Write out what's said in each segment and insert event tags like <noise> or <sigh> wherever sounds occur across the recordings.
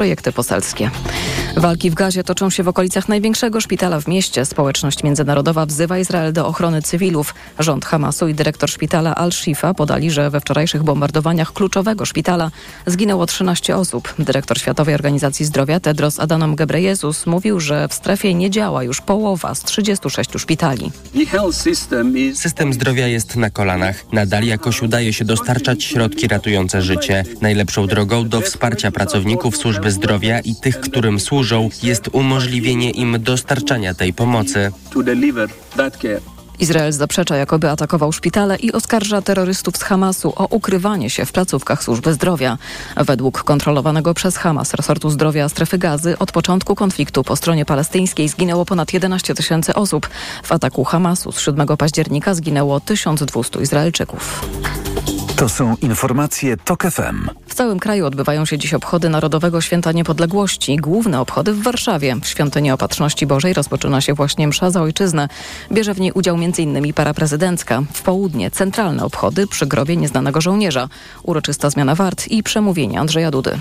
projekty poselskie. Walki w gazie toczą się w okolicach największego szpitala w mieście. Społeczność międzynarodowa wzywa Izrael do ochrony cywilów. Rząd Hamasu i dyrektor szpitala Al-Shifa podali, że we wczorajszych bombardowaniach kluczowego szpitala zginęło 13 osób. Dyrektor Światowej Organizacji Zdrowia Tedros Adhanom Ghebreyesus mówił, że w strefie nie działa już połowa z 36 szpitali. System zdrowia jest na kolanach. Nadal jakoś udaje się dostarczać środki ratujące życie. Najlepszą drogą do wsparcia pracowników służby zdrowia i tych, którym służą, jest umożliwienie im dostarczania tej pomocy. Izrael zaprzecza, jakoby atakował szpitale i oskarża terrorystów z Hamasu o ukrywanie się w placówkach służby zdrowia. Według kontrolowanego przez Hamas resortu zdrowia strefy gazy od początku konfliktu po stronie palestyńskiej zginęło ponad 11 tysięcy osób. W ataku Hamasu z 7 października zginęło 1200 Izraelczyków. To są informacje TOK FM. W całym kraju odbywają się dziś obchody Narodowego Święta Niepodległości. Główne obchody w Warszawie. W Świątyni Opatrzności Bożej rozpoczyna się właśnie msza za ojczyznę. Bierze w niej udział m.in. para prezydencka. W południe centralne obchody przy grobie nieznanego żołnierza. Uroczysta zmiana wart i przemówienie Andrzeja Dudy.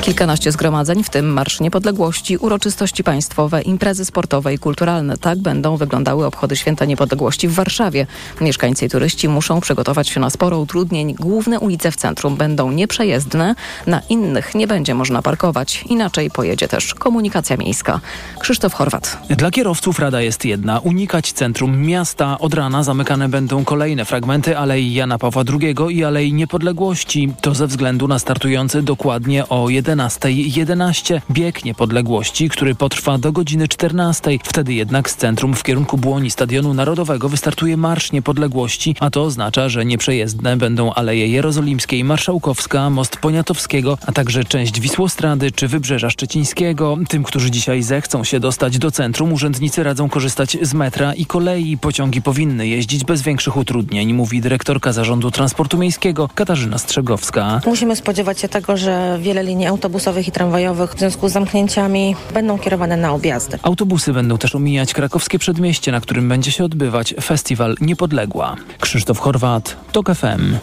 Kilkanaście zgromadzeń, w tym Marsz Niepodległości, uroczystości państwowe, imprezy sportowe i kulturalne. Tak będą wyglądały obchody Święta Niepodległości w Warszawie. Mieszkańcy i turyści muszą przygotować się na sporo utrudnień. Główne ulice w centrum będą nieprzejezdne, na innych nie będzie można parkować. Inaczej pojedzie też komunikacja miejska. Krzysztof Chorwat. Dla kierowców rada jest jedna. Unikać centrum miasta. Od rana zamykane będą kolejne fragmenty Alei Jana Pawła II i Alei Niepodległości. To ze względu na startujący dokładnie o 11.11 11 bieg niepodległości, który potrwa do godziny 14. Wtedy jednak z centrum w kierunku Błoni Stadionu Narodowego wystartuje Marsz Niepodległości, a to oznacza, że nieprzejezdne będą Aleje Jerozolimskiej, Marszałkowska, Most Poniatowskiego, a także część Wisłostrady czy Wybrzeża Szczecińskiego. Tym, którzy dzisiaj zechcą się dostać do centrum, urzędnicy radzą korzystać z metra i kolei. Pociągi powinny jeździć bez większych utrudnień, mówi dyrektorka Zarządu Transportu Miejskiego Katarzyna Strzegowska. Musimy spodziewać się tego, że wiele linii autobusowych i tramwajowych w związku z zamknięciami będą kierowane na objazdy. Autobusy będą też omijać krakowskie przedmieście, na którym będzie się odbywać festiwal Niepodległa. Krzysztof Chorwat, TOK FM.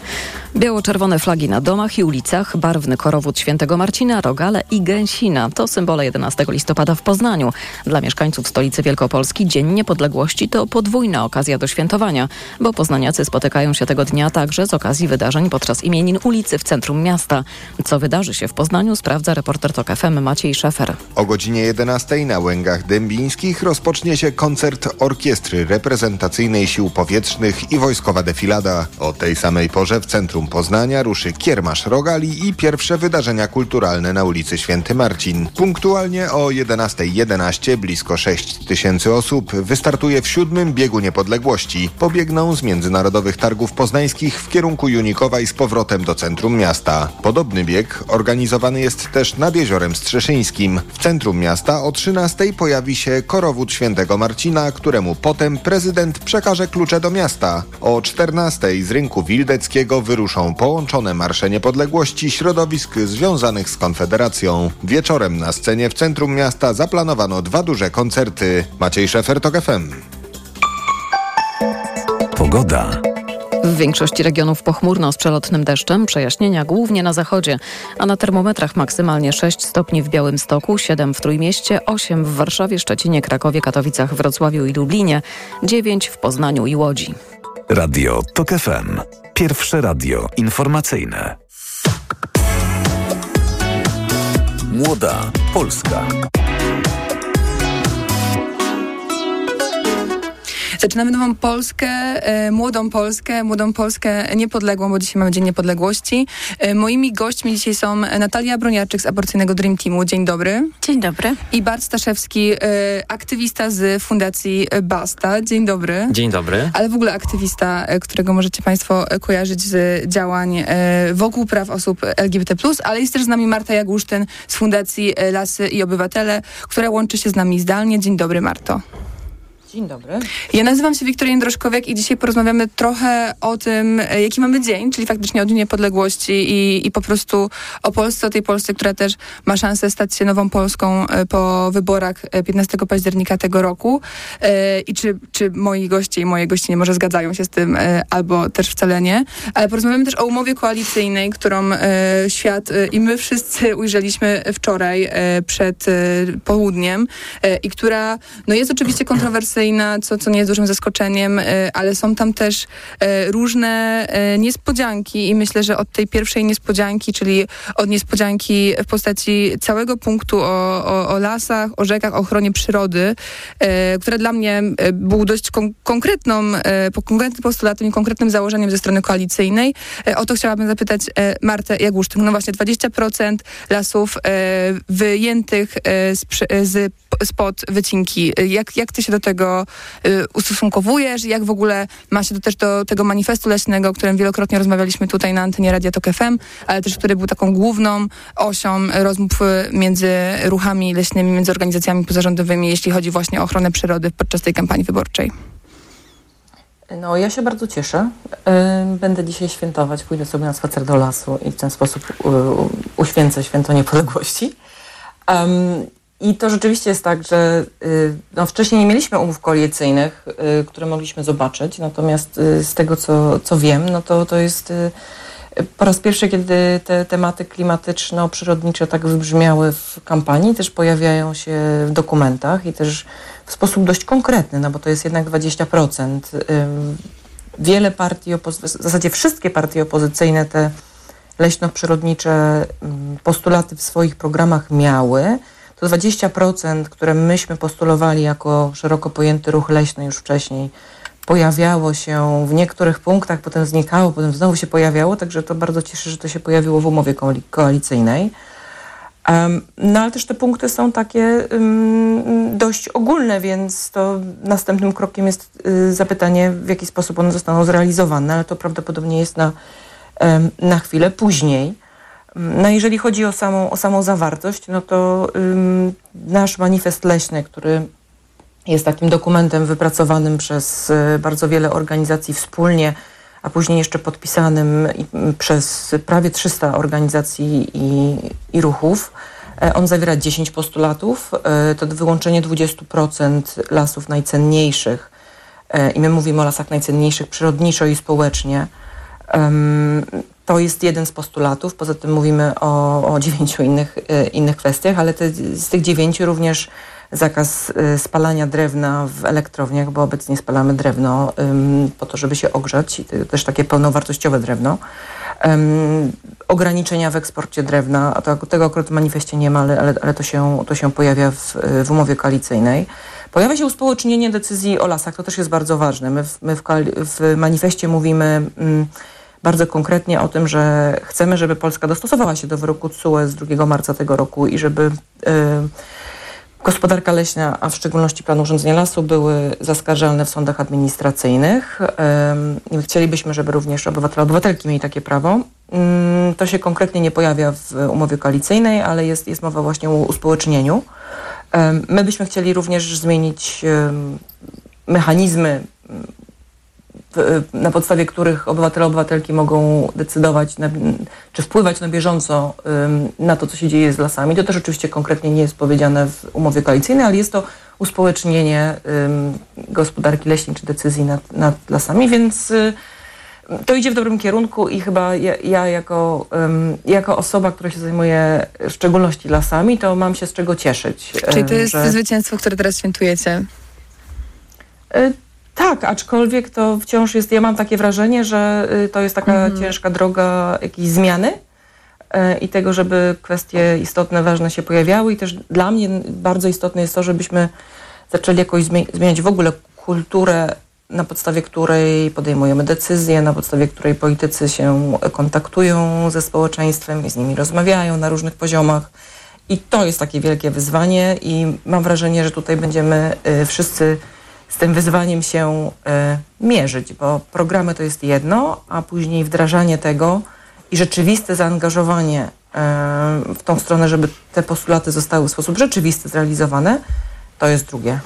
Biało-czerwone flagi na domach i ulicach, barwny korowód świętego Marcina, Rogale i Gęsina. To symbole 11 listopada w Poznaniu. Dla mieszkańców stolicy Wielkopolski Dzień Niepodległości to podwójna okazja do świętowania, bo poznaniacy spotykają się tego dnia także z okazji wydarzeń podczas imienin ulicy w centrum miasta. Co wydarzy się w Poznaniu sprawdza reporter TOK FM Maciej Szefer. O godzinie 11 na Łęgach Dębińskich rozpocznie się koncert orkiestry reprezentacyjnej sił powietrznych i wojskowa defilada. O tej samej porze w centrum Poznania ruszy kiermasz rogali i pierwsze wydarzenia kulturalne na ulicy Święty Marcin. Punktualnie o 11.11 .11 blisko 6 tysięcy osób wystartuje w siódmym biegu niepodległości. Pobiegną z międzynarodowych targów poznańskich w kierunku Junikowa i z powrotem do centrum miasta. Podobny bieg organizowany jest też nad Jeziorem Strzeszyńskim. W centrum miasta o 13.00 pojawi się korowód Świętego Marcina, któremu potem prezydent przekaże klucze do miasta. O 14.00 z rynku Wildeckiego wyruszą połączone Marsze Niepodległości środowisk związanych z Konfederacją. Wieczorem na scenie w centrum miasta zaplanowano dwa duże koncerty. Maciej Szefer, TOK FM. Pogoda. W większości regionów pochmurno z przelotnym deszczem, przejaśnienia głównie na zachodzie, a na termometrach maksymalnie 6 stopni w Białymstoku, 7 w Trójmieście, 8 w Warszawie, Szczecinie, Krakowie, Katowicach, Wrocławiu i Lublinie, 9 w Poznaniu i Łodzi. Radio TOK FM. Pierwsze radio informacyjne. Młoda Polska. Zaczynamy nową Polskę, e, młodą Polskę, młodą Polskę niepodległą, bo dzisiaj mamy Dzień Niepodległości. E, moimi gośćmi dzisiaj są Natalia Broniarczyk z aborcyjnego Dream Teamu. Dzień dobry. Dzień dobry. I Bart Staszewski, e, aktywista z Fundacji Basta. Dzień dobry. Dzień dobry. Ale w ogóle aktywista, którego możecie Państwo kojarzyć z działań wokół praw osób LGBT+, ale jest też z nami Marta Jagusztyn z Fundacji Lasy i Obywatele, która łączy się z nami zdalnie. Dzień dobry, Marto. Dzień dobry. Ja nazywam się Wiktoria Jędroszkowiak i dzisiaj porozmawiamy trochę o tym, e, jaki mamy dzień, czyli faktycznie o Dniu Niepodległości i, i po prostu o Polsce, o tej Polsce, która też ma szansę stać się nową Polską e, po wyborach e, 15 października tego roku. E, I czy, czy moi goście i moje gościnie może zgadzają się z tym, e, albo też wcale nie. Ale porozmawiamy też o umowie koalicyjnej, którą e, świat e, i my wszyscy ujrzeliśmy wczoraj e, przed e, południem e, i która no jest oczywiście kontrowersyjna, co, co nie jest dużym zaskoczeniem, e, ale są tam też e, różne e, niespodzianki i myślę, że od tej pierwszej niespodzianki, czyli od niespodzianki w postaci całego punktu o, o, o lasach, o rzekach, o ochronie przyrody, które dla mnie był dość kon konkretną, konkretnym postulatem i konkretnym założeniem ze strony koalicyjnej. O to chciałabym zapytać Martę Jaguszczyk. No właśnie, 20% lasów wyjętych z, z, spod wycinki. Jak, jak ty się do tego e, ustosunkowujesz? Jak w ogóle ma się to też do tego manifestu leśnego, o którym wielokrotnie rozmawialiśmy tutaj na antenie Radia Tok FM, ale też który był taką główną osią rozmów e, między ruchami leśnymi, między organizacjami pozarządowymi, jeśli chodzi właśnie o ochronę przyrody podczas tej kampanii wyborczej. No, ja się bardzo cieszę. Będę dzisiaj świętować, pójdę sobie na spacer do lasu i w ten sposób u- uświęcę święto niepodległości. I to rzeczywiście jest tak, że y, no, wcześniej nie mieliśmy umów koalicyjnych, y, które mogliśmy zobaczyć, natomiast y, z tego, co, co wiem, no to, to jest po raz pierwszy, kiedy te tematy klimatyczno-przyrodnicze tak wybrzmiały w kampanii, też pojawiają się w dokumentach i też w sposób dość konkretny, no bo to jest jednak 20%. Ym, Wiele partii, w zasadzie wszystkie partie opozycyjne te leśno-przyrodnicze ym, postulaty w swoich programach miały. To 20%, które myśmy postulowali jako szeroko pojęty ruch leśny już wcześniej, pojawiało się w niektórych punktach, potem znikało, potem znowu się pojawiało, także to bardzo cieszy, że to się pojawiło w umowie koali- koalicyjnej. No ale też te punkty są takie dość ogólne, więc to następnym krokiem jest y, zapytanie, w jaki sposób one zostaną zrealizowane, ale to prawdopodobnie jest na, na chwilę później. No jeżeli chodzi o samą, o samą zawartość, no to ym, nasz manifest leśny, który jest takim dokumentem wypracowanym przez y, bardzo wiele organizacji wspólnie, a później jeszcze podpisanym przez prawie 300 organizacji i, i ruchów. E, On zawiera 10 postulatów. E, To wyłączenie 20% lasów najcenniejszych. E, I my mówimy o lasach najcenniejszych przyrodniczo i społecznie. To jest jeden z postulatów. Poza tym mówimy o, o dziewięciu innych, e, innych kwestiach, ale te, z tych dziewięciu również zakaz e, spalania drewna w elektrowniach, bo obecnie spalamy drewno po to, żeby się ogrzać, i to też takie pełnowartościowe drewno. Ym, ograniczenia w eksporcie drewna, a to, tego akurat w manifestie nie ma, ale, ale, ale to, się, to się pojawia w, w umowie koalicyjnej. Pojawia się uspołecznienie decyzji o lasach, to też jest bardzo ważne. My w, my w, w manifestie mówimy mm, bardzo konkretnie o tym, że chcemy, żeby Polska dostosowała się do wyroku TSUE z 2 marca tego roku i żeby y, gospodarka leśna, a w szczególności plan urządzenia lasu były zaskarżalne w sądach administracyjnych. Chcielibyśmy, żeby również obywatele, obywatelki mieli takie prawo. To się konkretnie nie pojawia w umowie koalicyjnej, ale jest, jest mowa właśnie o uspołecznieniu. My byśmy chcieli również zmienić mechanizmy na podstawie których obywatele, obywatelki mogą decydować, na, czy wpływać na bieżąco na to, co się dzieje z lasami. To też oczywiście konkretnie nie jest powiedziane w umowie koalicyjnej, ale jest to uspołecznienie gospodarki leśnej czy decyzji nad, nad lasami, więc y, to idzie w dobrym kierunku i chyba ja, ja jako, jako osoba, która się zajmuje w szczególności lasami, to mam się z czego cieszyć. Czyli to jest że- zwycięstwo, które teraz świętujecie. Tak, aczkolwiek to wciąż jest, ja mam takie wrażenie, że y, to jest taka ciężka droga jakiejś zmiany y, i tego, żeby kwestie istotne, ważne się pojawiały i też dla mnie bardzo istotne jest to, żebyśmy zaczęli jakoś zmie- zmieniać w ogóle kulturę, na podstawie której podejmujemy decyzje, na podstawie której politycy się kontaktują ze społeczeństwem i z nimi rozmawiają na różnych poziomach. I to jest takie wielkie wyzwanie i mam wrażenie, że tutaj będziemy y, wszyscy z tym wyzwaniem się y, mierzyć, bo programy to jest jedno, a później wdrażanie tego i rzeczywiste zaangażowanie y, w tą stronę, żeby te postulaty zostały w sposób rzeczywisty zrealizowane, To jest drugie.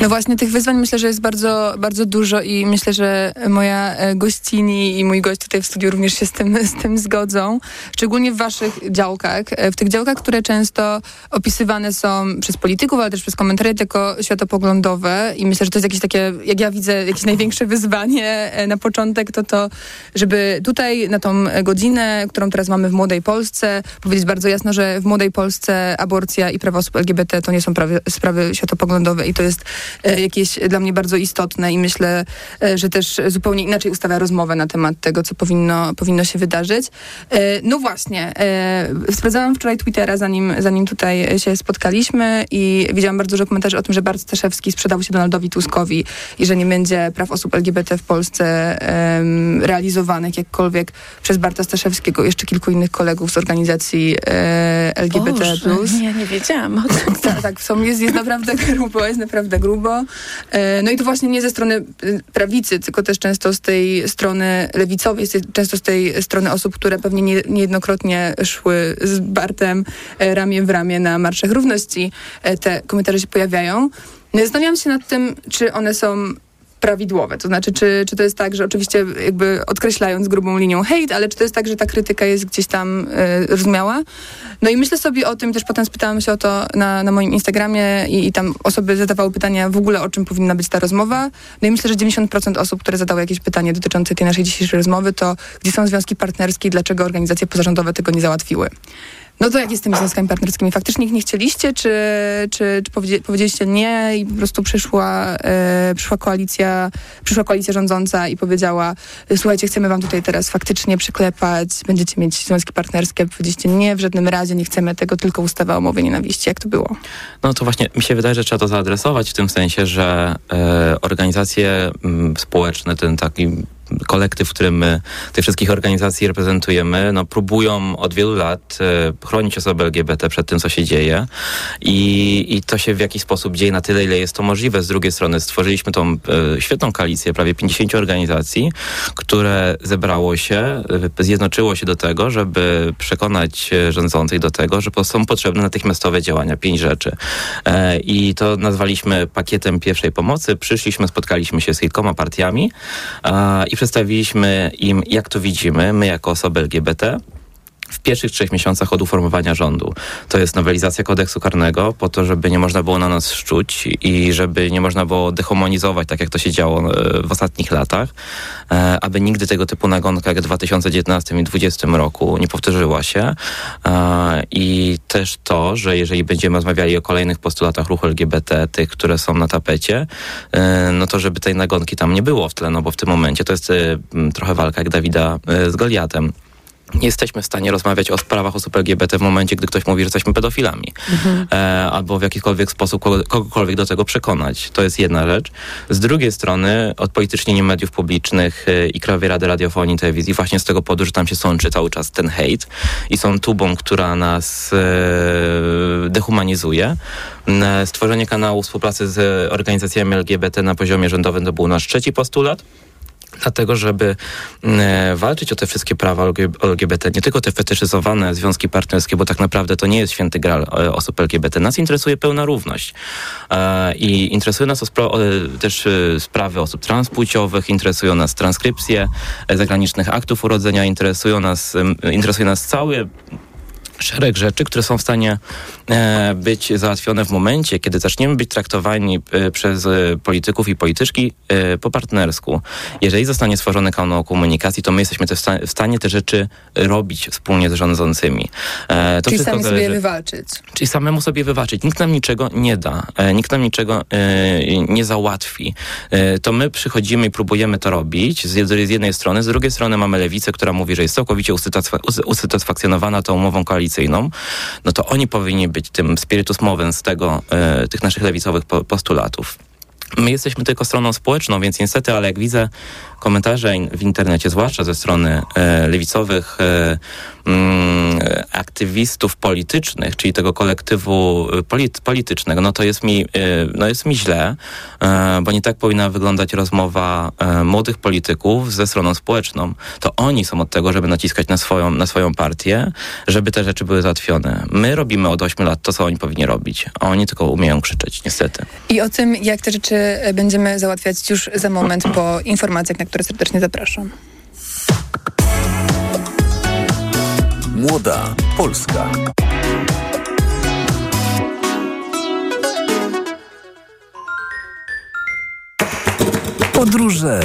No właśnie, tych wyzwań myślę, że jest bardzo, bardzo dużo i myślę, że moja e, gościni i mój gość tutaj w studiu również się z tym, z tym zgodzą. Szczególnie w waszych działkach. E, w tych działkach, które często opisywane są przez polityków, ale też przez komentariat jako światopoglądowe i myślę, że to jest jakieś takie, jak ja widzę, jakieś największe wyzwanie e, na początek, to to, żeby tutaj na tą godzinę, którą teraz mamy w Młodej Polsce, powiedzieć bardzo jasno, że w Młodej Polsce aborcja i prawa osób LGBT to nie są sprawy światopoglądowe światopoglądowe i to jest e, jakieś dla mnie bardzo istotne i myślę, e, że też zupełnie inaczej ustawia rozmowę na temat tego, co powinno, powinno się wydarzyć. E, no właśnie, sprawdzałam wczoraj Twittera, zanim, zanim tutaj się spotkaliśmy i widziałam bardzo dużo komentarzy o tym, że Bart Staszewski sprzedał się Donaldowi Tuskowi i że nie będzie praw osób LGBT w Polsce realizowanych jakkolwiek przez Barta Staszewskiego i jeszcze kilku innych kolegów z organizacji LGBT+. Boże, nie, nie wiedziałam. Tak, tak, są, jest, jest naprawdę grubo, jest naprawdę grubo. E, no i to właśnie nie ze strony y, prawicy, tylko też często z tej strony lewicowej, często z tej strony osób, które pewnie nie, niejednokrotnie szły z Bartem e, ramię w ramię na Marszach Równości. E, te komentarze się pojawiają. No zastanawiam się nad tym, czy one są prawidłowe. To znaczy, czy, czy to jest tak, że oczywiście jakby odkreślając grubą linią hejt, ale czy to jest tak, że ta krytyka jest gdzieś tam y, rozumiała? No i myślę sobie o tym, też potem spytałam się o to na, na moim Instagramie i, i tam osoby zadawały pytania w ogóle, o czym powinna być ta rozmowa. No i myślę, że 90% osób, które zadały jakieś pytanie dotyczące tej naszej dzisiejszej rozmowy, to gdzie są związki partnerskie i dlaczego organizacje pozarządowe tego nie załatwiły. No to jak jest z tymi związkami partnerskimi? Faktycznie ich nie chcieliście, czy, czy, czy powiedzieliście nie i po prostu przyszła, e, przyszła koalicja, przyszła koalicja rządząca i powiedziała, słuchajcie, chcemy wam tutaj teraz faktycznie przyklepać, będziecie mieć związki partnerskie, powiedzieliście nie, w żadnym razie nie chcemy tego, tylko ustawa o mowie nienawiści. Jak to było? No to właśnie mi się wydaje, że trzeba to zaadresować w tym sensie, że e, organizacje m, mm, społeczne, ten taki kolektyw, w którym my tych wszystkich organizacji reprezentujemy, no, próbują od wielu lat e, chronić osoby LGBT przed tym, co się dzieje i, i to się w jakiś sposób dzieje na tyle, ile jest to możliwe. Z drugiej strony stworzyliśmy tą e, świetną koalicję prawie 50 organizacji, które zebrało się, e, zjednoczyło się do tego, żeby przekonać e, rządzących do tego, że są potrzebne natychmiastowe działania. Pięć rzeczy. E, I to nazwaliśmy pakietem pierwszej pomocy. Przyszliśmy, spotkaliśmy się z kilkoma partiami i przedstawiliśmy im, jak to widzimy, my jako osoby LGBT, w pierwszych trzech miesiącach od uformowania rządu. To jest nowelizacja kodeksu karnego po to, żeby nie można było na nas szczuć i żeby nie można było dehumanizować, tak jak to się działo e, w ostatnich latach, e, aby nigdy tego typu nagonka jak w 2019 i 2020 roku nie powtórzyła się. E, I też to, że jeżeli będziemy rozmawiali o kolejnych postulatach ruchu LGBT, tych, które są na tapecie, no to żeby tej nagonki tam nie było w tle, no bo w tym momencie to jest trochę walka jak Dawida z Goliatem nie jesteśmy w stanie rozmawiać o sprawach osób LGBT w momencie, gdy ktoś mówi, że jesteśmy pedofilami. Mhm. E, albo w jakikolwiek sposób kogokolwiek do tego przekonać. To jest jedna rzecz. Z drugiej strony odpolitycznienie mediów publicznych e, i Krajowej Rady Radiofonii i Telewizji właśnie z tego powodu, że tam się sączy cały czas ten hejt i są tubą, która nas e, dehumanizuje. E, stworzenie kanału współpracy z organizacjami LGBT na poziomie rządowym to był nasz trzeci postulat dlatego, żeby mm, e, walczyć o te wszystkie prawa LGBT, nie tylko te fetyszyzowane związki partnerskie, bo tak naprawdę to nie jest święty gral e, osób LGBT. Nas interesuje pełna równość. E, I interesuje nas też sprawy osób transpłciowych, interesują nas transkrypcje zagranicznych aktów urodzenia, interesują nas, interesuje nas cały szereg rzeczy, które są w stanie e, być załatwione w momencie, kiedy zaczniemy być traktowani e, przez e, polityków i polityczki po partnersku. Jeżeli zostanie stworzony kanał komunikacji, to my jesteśmy w, w stanie te rzeczy robić wspólnie z rządzącymi. To Czyli sami zależy. sobie wywalczyć. Czyli samemu sobie wywalczyć. Nikt nam niczego nie da. Nikt nam niczego nie załatwi. To my przychodzimy i próbujemy to robić z jednej strony, z drugiej strony mamy lewicę, która mówi, że jest całkowicie usatysfakcjonowana tą umową koalicyjną koalicyjną, no to oni powinni być tym spiritus movens tego, e, tych naszych lewicowych postulatów. My jesteśmy tylko stroną społeczną, więc niestety, ale jak widzę komentarze w internecie, zwłaszcza ze strony e, lewicowych e, mm, aktywistów politycznych, czyli tego kolektywu e, polit, politycznego, no to jest mi, no jest mi źle, bo nie tak powinna wyglądać rozmowa młodych polityków ze stroną społeczną. To oni są od tego, żeby naciskać na swoją, na swoją partię, żeby te rzeczy były załatwione. My robimy od 8 lat to, co oni powinni robić, a oni tylko umieją krzyczeć, niestety. I o tym, jak te rzeczy będziemy załatwiać już za moment po informacjach, na serdecznie zapraszam. Młoda Polska. Podróże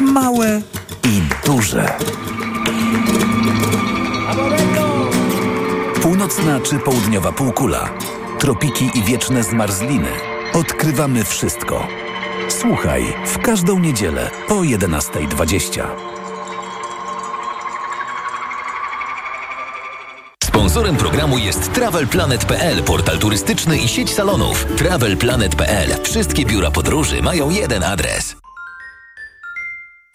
małe i duże. Północna czy południowa półkula, tropiki i wieczne zmarzliny. Odkrywamy wszystko. Słuchaj w każdą niedzielę po 11.20. Sponsorem programu jest TravelPlanet.pl, portal turystyczny i sieć salonów. TravelPlanet.pl. Wszystkie biura podróży mają jeden adres.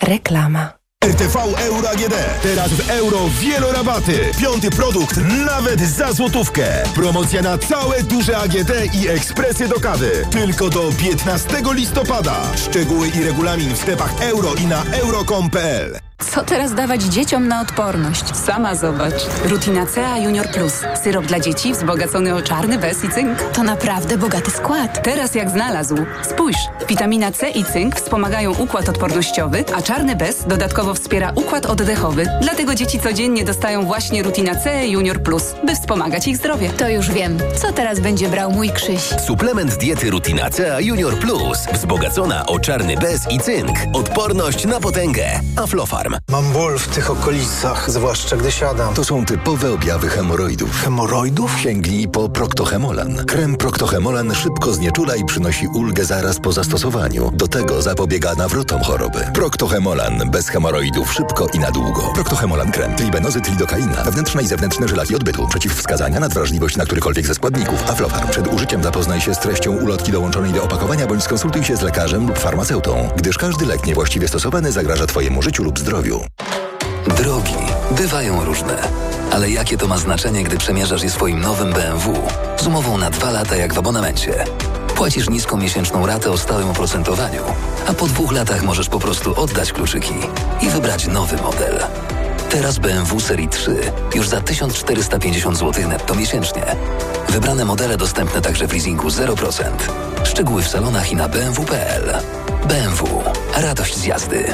Reklama. RTV Euro AGD. Teraz w euro wielorabaty. Piąty produkt nawet za złotówkę. Promocja na całe duże AGD i ekspresy do kawy. Tylko do 15 listopada. Szczegóły i regulamin w sklepach euro i na euro.com.pl. Co teraz dawać dzieciom na odporność? Sama zobacz. Rutina CA Junior Plus. Syrop dla dzieci wzbogacony o czarny bez i cynk. To naprawdę bogaty skład. Teraz jak znalazł. Spójrz, witamina C i cynk wspomagają układ odpornościowy, a czarny bez dodatkowo wspiera układ oddechowy. Dlatego dzieci codziennie dostają właśnie Rutina C Junior Plus, by wspomagać ich zdrowie. To już wiem. Co teraz będzie brał mój Krzyś? Suplement diety Rutina CA Junior Plus. Wzbogacona o czarny bez i cynk. Odporność na potęgę. Mam ból w tych okolicach, zwłaszcza gdy siadam. To są typowe objawy hemoroidów. Hemoroidów? Sięgnij po Proctohemolan. Krem Proctohemolan szybko znieczula i przynosi ulgę zaraz po zastosowaniu. Do tego zapobiega nawrotom choroby. Proctohemolan. Bez hemoroidów szybko i na długo. Proctohemolan krem. Tribenozyt lidokaina. Wewnętrzne i zewnętrzne żelaki odbytu. Przeciwwskazania na wrażliwość na którykolwiek ze składników. Aflofarm. Przed użyciem zapoznaj się z treścią ulotki dołączonej do opakowania bądź skonsultuj się z lekarzem lub farmaceutą, gdyż każdy lek niewłaściwie stosowany zagraża Twojemu życiu lub zdrowiu. Drogi bywają różne. Ale jakie to ma znaczenie, gdy przemierzasz je swoim nowym BMW? Z umową na dwa lata jak w abonamencie. Płacisz niską miesięczną ratę o stałym oprocentowaniu, a po dwóch latach możesz po prostu oddać kluczyki i wybrać nowy model. Teraz BMW Serii 3 już za 1450 zł netto miesięcznie. Wybrane modele dostępne także w leasingu 0%. Szczegóły w salonach i na bmw.pl. BMW. Radość z jazdy.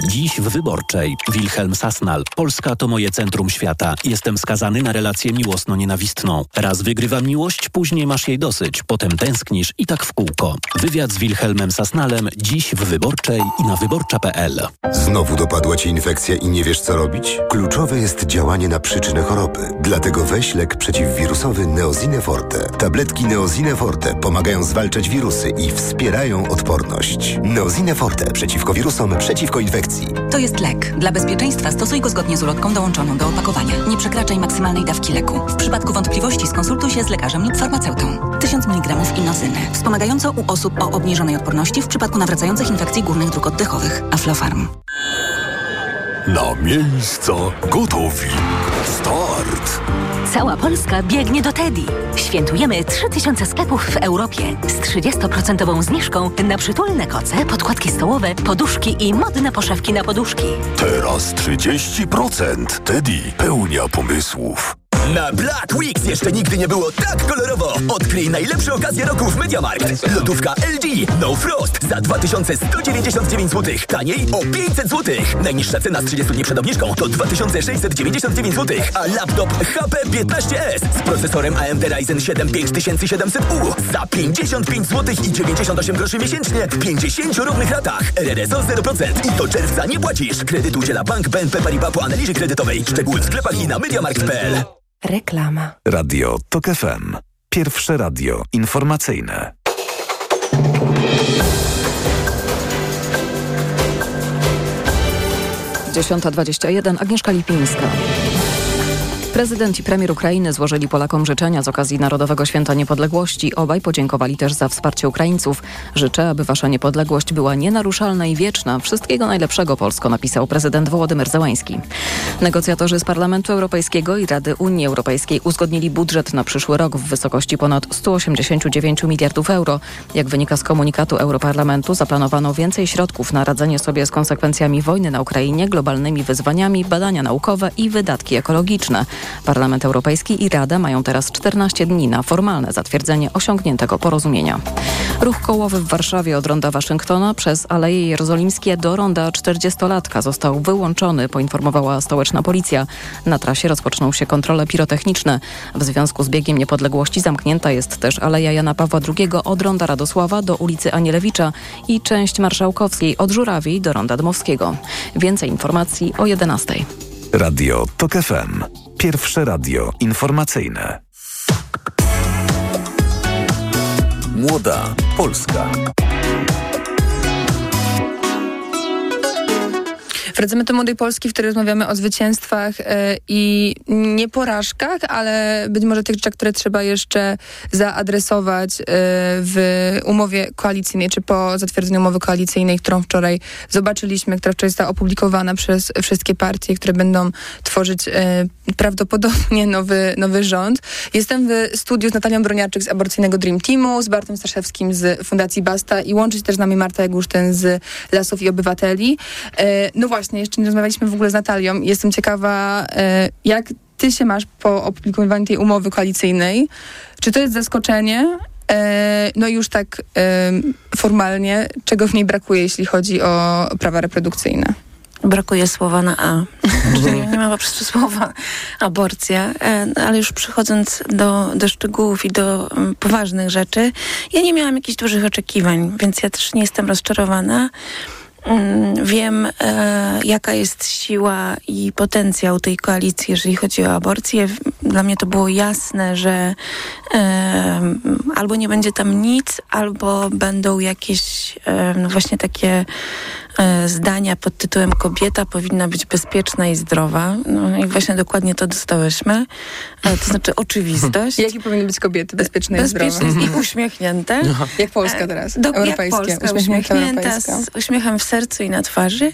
Dziś w Wyborczej. Wilhelm Sasnal. Polska to moje centrum świata. Jestem skazany na relację miłosno-nienawistną. Raz wygrywam miłość, później masz jej dosyć. Potem tęsknisz i tak w kółko. Wywiad z Wilhelmem Sasnalem dziś w Wyborczej i na wyborcza.pl. Znowu dopadła Ci infekcja i nie wiesz co robić? Kluczowe jest działanie na przyczynę choroby. Dlatego weź lek przeciwwirusowy Neozine Forte. Tabletki Neozine Forte pomagają zwalczać wirusy i wspierają odporność. Neozine Forte przeciwko wirusom, przeciwko infekcji. To jest lek. Dla bezpieczeństwa stosuj go zgodnie z ulotką dołączoną do opakowania. Nie przekraczaj maksymalnej dawki leku. W przypadku wątpliwości skonsultuj się z lekarzem lub farmaceutą. 1000 mg inozyny. Wspomagająco u osób o obniżonej odporności w przypadku nawracających infekcji górnych dróg oddechowych. Aflofarm. Na miejsca gotowi. Start! Cała Polska biegnie do Teddy. Świętujemy 3000 sklepów w Europie z 30% zniżką na przytulne koce, podkładki stołowe, poduszki i modne poszewki na poduszki. Teraz 30%. Teddy pełnia pomysłów. Na Black Weeks jeszcze nigdy nie było tak kolorowo. Odkryj najlepsze okazje roku w MediaMarkt. Lodówka LG No Frost za 2199 zł. Taniej o 500 zł. Najniższa cena z 30 dni przed obniżką to 2699 zł. A laptop HP 15S z procesorem AMD Ryzen 7 5700U za 55 zł i 98 groszy miesięcznie w 50 równych ratach. RRSO 0%. I do czerwca nie płacisz. Kredyt udziela Bank BNP Paribas po analizie kredytowej. Szczegóły w sklepach i na MediaMarkt.pl. Reklama. Radio TOK FM. Pierwsze radio informacyjne. Dziesiąta dwadzieścia jeden. Agnieszka Lipińska. Prezydent i premier Ukrainy złożyli Polakom życzenia z okazji Narodowego Święta Niepodległości. Obaj podziękowali też za wsparcie Ukraińców. Życzę, aby wasza niepodległość była nienaruszalna i wieczna. Wszystkiego najlepszego Polsko, napisał prezydent Wołodymyr Zełański. Negocjatorzy z Parlamentu Europejskiego i Rady Unii Europejskiej uzgodnili budżet na przyszły rok w wysokości ponad 189 miliardów euro. Jak wynika z komunikatu Europarlamentu, zaplanowano więcej środków na radzenie sobie z konsekwencjami wojny na Ukrainie, globalnymi wyzwaniami, badania naukowe i wydatki ekologiczne. Parlament Europejski i Rada mają teraz 14 dni na formalne zatwierdzenie osiągniętego porozumienia. Ruch kołowy w Warszawie od ronda Waszyngtona przez Aleje Jerozolimskie do ronda 40-latka został wyłączony, poinformowała stołeczna policja. Na trasie rozpoczną się kontrole pirotechniczne. W związku z biegiem niepodległości zamknięta jest też Aleja Jana Pawła II od ronda Radosława do ulicy Anielewicza i część Marszałkowskiej od Żurawiej do ronda Dmowskiego. Więcej informacji o 11. Radio TOK FM. Pierwsze radio informacyjne. Młoda Polska. Wracamy do Młodej Polski, w której rozmawiamy o zwycięstwach e, i nie porażkach, ale być może tych rzeczach, które trzeba jeszcze zaadresować e, w umowie koalicyjnej, czy po zatwierdzeniu umowy koalicyjnej, którą wczoraj zobaczyliśmy, która wczoraj została opublikowana przez wszystkie partie, które będą tworzyć e, prawdopodobnie nowy, nowy rząd. Jestem w studiu z Natalią Broniarczyk z aborcyjnego Dream Teamu, z Bartem Staszewskim z Fundacji Basta i łączy się też z nami Marta Jagusztyn z Lasów i Obywateli. No właśnie, jeszcze nie rozmawialiśmy w ogóle z Natalią. Jestem ciekawa, jak ty się masz po opublikowaniu tej umowy koalicyjnej. Czy to jest zaskoczenie? No i już tak formalnie, czego w niej brakuje, jeśli chodzi o prawa reprodukcyjne? Brakuje słowa na A. <laughs> Czyli nie ma po prostu słowa aborcja, ale już przechodząc do, do szczegółów i do um, poważnych rzeczy, ja nie miałam jakichś dużych oczekiwań, więc ja też nie jestem rozczarowana. Wiem, e, jaka jest siła i potencjał tej koalicji, jeżeli chodzi o aborcję. Dla mnie to było jasne, że e, albo nie będzie tam nic, albo będą jakieś e, no właśnie takie e, zdania pod tytułem kobieta powinna być bezpieczna i zdrowa. No i właśnie dokładnie to dostałyśmy. E, to znaczy <laughs> oczywistość. Jakie powinny być kobiety bezpieczne, bezpieczne i zdrowe? i uśmiechnięte. <laughs> Jak Polska teraz, Do, europejskie. Jak Polska, uśmiechnięta uśmiechnięta europejska. z uśmiechem w sercu i na twarzy.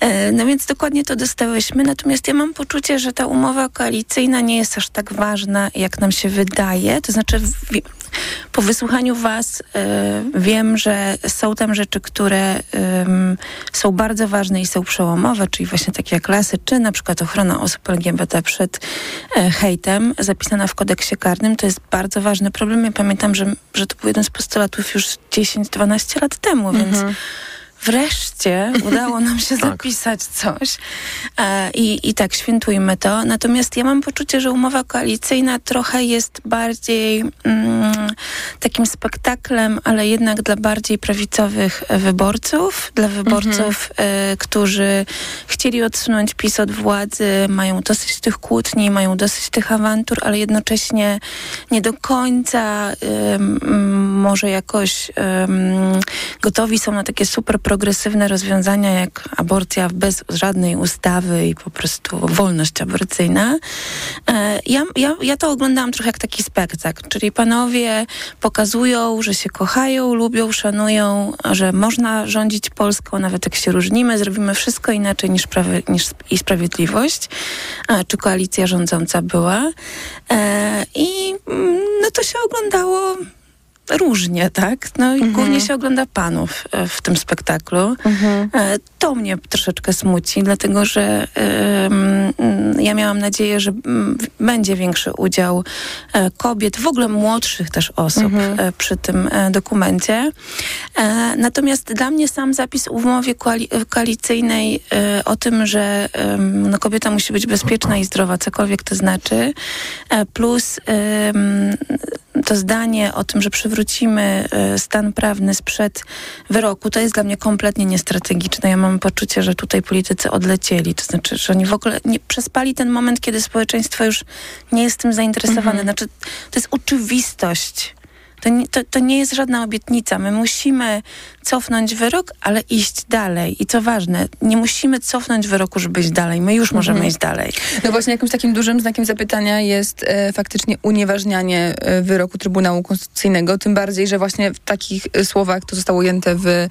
E, no więc dokładnie to dostałyśmy. Natomiast ja mam poczucie, że ta umowa koalicyjna nie jest aż tak ważna, jak nam się wydaje. To znaczy po wysłuchaniu was e, wiem, że są tam rzeczy, które są bardzo ważne i są przełomowe, czyli właśnie takie jak lasy, czy na przykład ochrona osób LGBT przed e, hejtem zapisana w kodeksie karnym. To jest bardzo ważny problem. Ja pamiętam, że, że to był jeden z postulatów już 10-12 lat temu, więc wreszcie udało nam się <laughs> zapisać coś e, i, i tak świętujmy to. Natomiast ja mam poczucie, że umowa koalicyjna trochę jest bardziej mm, takim spektaklem, ale jednak dla bardziej prawicowych wyborców, dla wyborców, e, którzy chcieli odsunąć PiS od władzy, mają dosyć tych kłótni, mają dosyć tych awantur, ale jednocześnie nie do końca ym, może jakoś gotowi są na takie super progresywne rozwiązania jak aborcja bez żadnej ustawy i po prostu wolność aborcyjna. E, ja, ja, ja to oglądałam trochę jak taki spektakl, czyli panowie pokazują, że się kochają, lubią, szanują, że można rządzić Polską, nawet jak się różnimy, zrobimy wszystko inaczej niż, prawy, niż i Sprawiedliwość, a, czy koalicja rządząca była. E, I mm, no to się oglądało różnie, tak? No i głównie się ogląda panów e, w tym spektaklu. E, To mnie troszeczkę smuci, dlatego że mm, ja miałam nadzieję, że mm, będzie większy udział e, kobiet, w ogóle młodszych też osób e, przy tym dokumencie. Natomiast dla mnie sam zapis w umowie koali- koalicyjnej o tym, że em, no, kobieta musi być bezpieczna i zdrowa, cokolwiek to znaczy, plus em, to zdanie o tym, że przywrócimy e, stan prawny sprzed wyroku, to jest dla mnie kompletnie niestrategiczne. Ja mam poczucie, że tutaj politycy odlecieli. To znaczy, że oni w ogóle nie przespali ten moment, kiedy społeczeństwo już nie jest tym zainteresowane. Znaczy, to jest oczywistość. To nie, to, to nie jest żadna obietnica. My musimy cofnąć wyrok, ale iść dalej. I co ważne, nie musimy cofnąć wyroku, żeby iść dalej. My już możemy Mhm. iść dalej. No właśnie jakimś takim dużym znakiem zapytania jest e, faktycznie unieważnianie e, wyroku Trybunału Konstytucyjnego, tym bardziej, że właśnie w takich e, słowach to zostało ujęte w, e,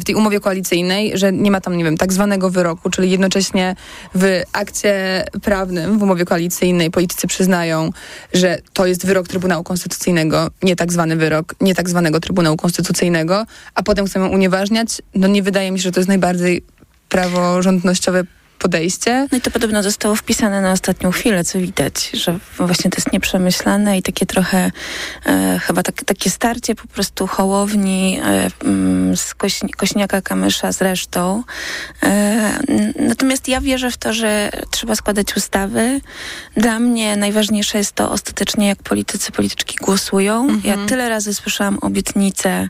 w tej umowie koalicyjnej, że nie ma tam, nie wiem, tak zwanego wyroku, czyli jednocześnie w akcie prawnym, w umowie koalicyjnej politycy przyznają, że to jest wyrok Trybunału Konstytucyjnego, nie tak zwany wyrok, nie tak zwanego Trybunału Konstytucyjnego, a potem chcą ją unieważniać. No nie wydaje mi się, że to jest najbardziej praworządnościowe podejście. No i to podobno zostało wpisane na ostatnią chwilę, co widać, że właśnie to jest nieprzemyślane i takie trochę e, chyba tak, takie starcie po prostu hołowni e, mm, z koś, Kośniaka Kamysza z resztą. E, natomiast ja wierzę w to, że trzeba składać ustawy. Dla mnie najważniejsze jest to ostatecznie, jak politycy, polityczki głosują. Ja tyle razy słyszałam obietnice,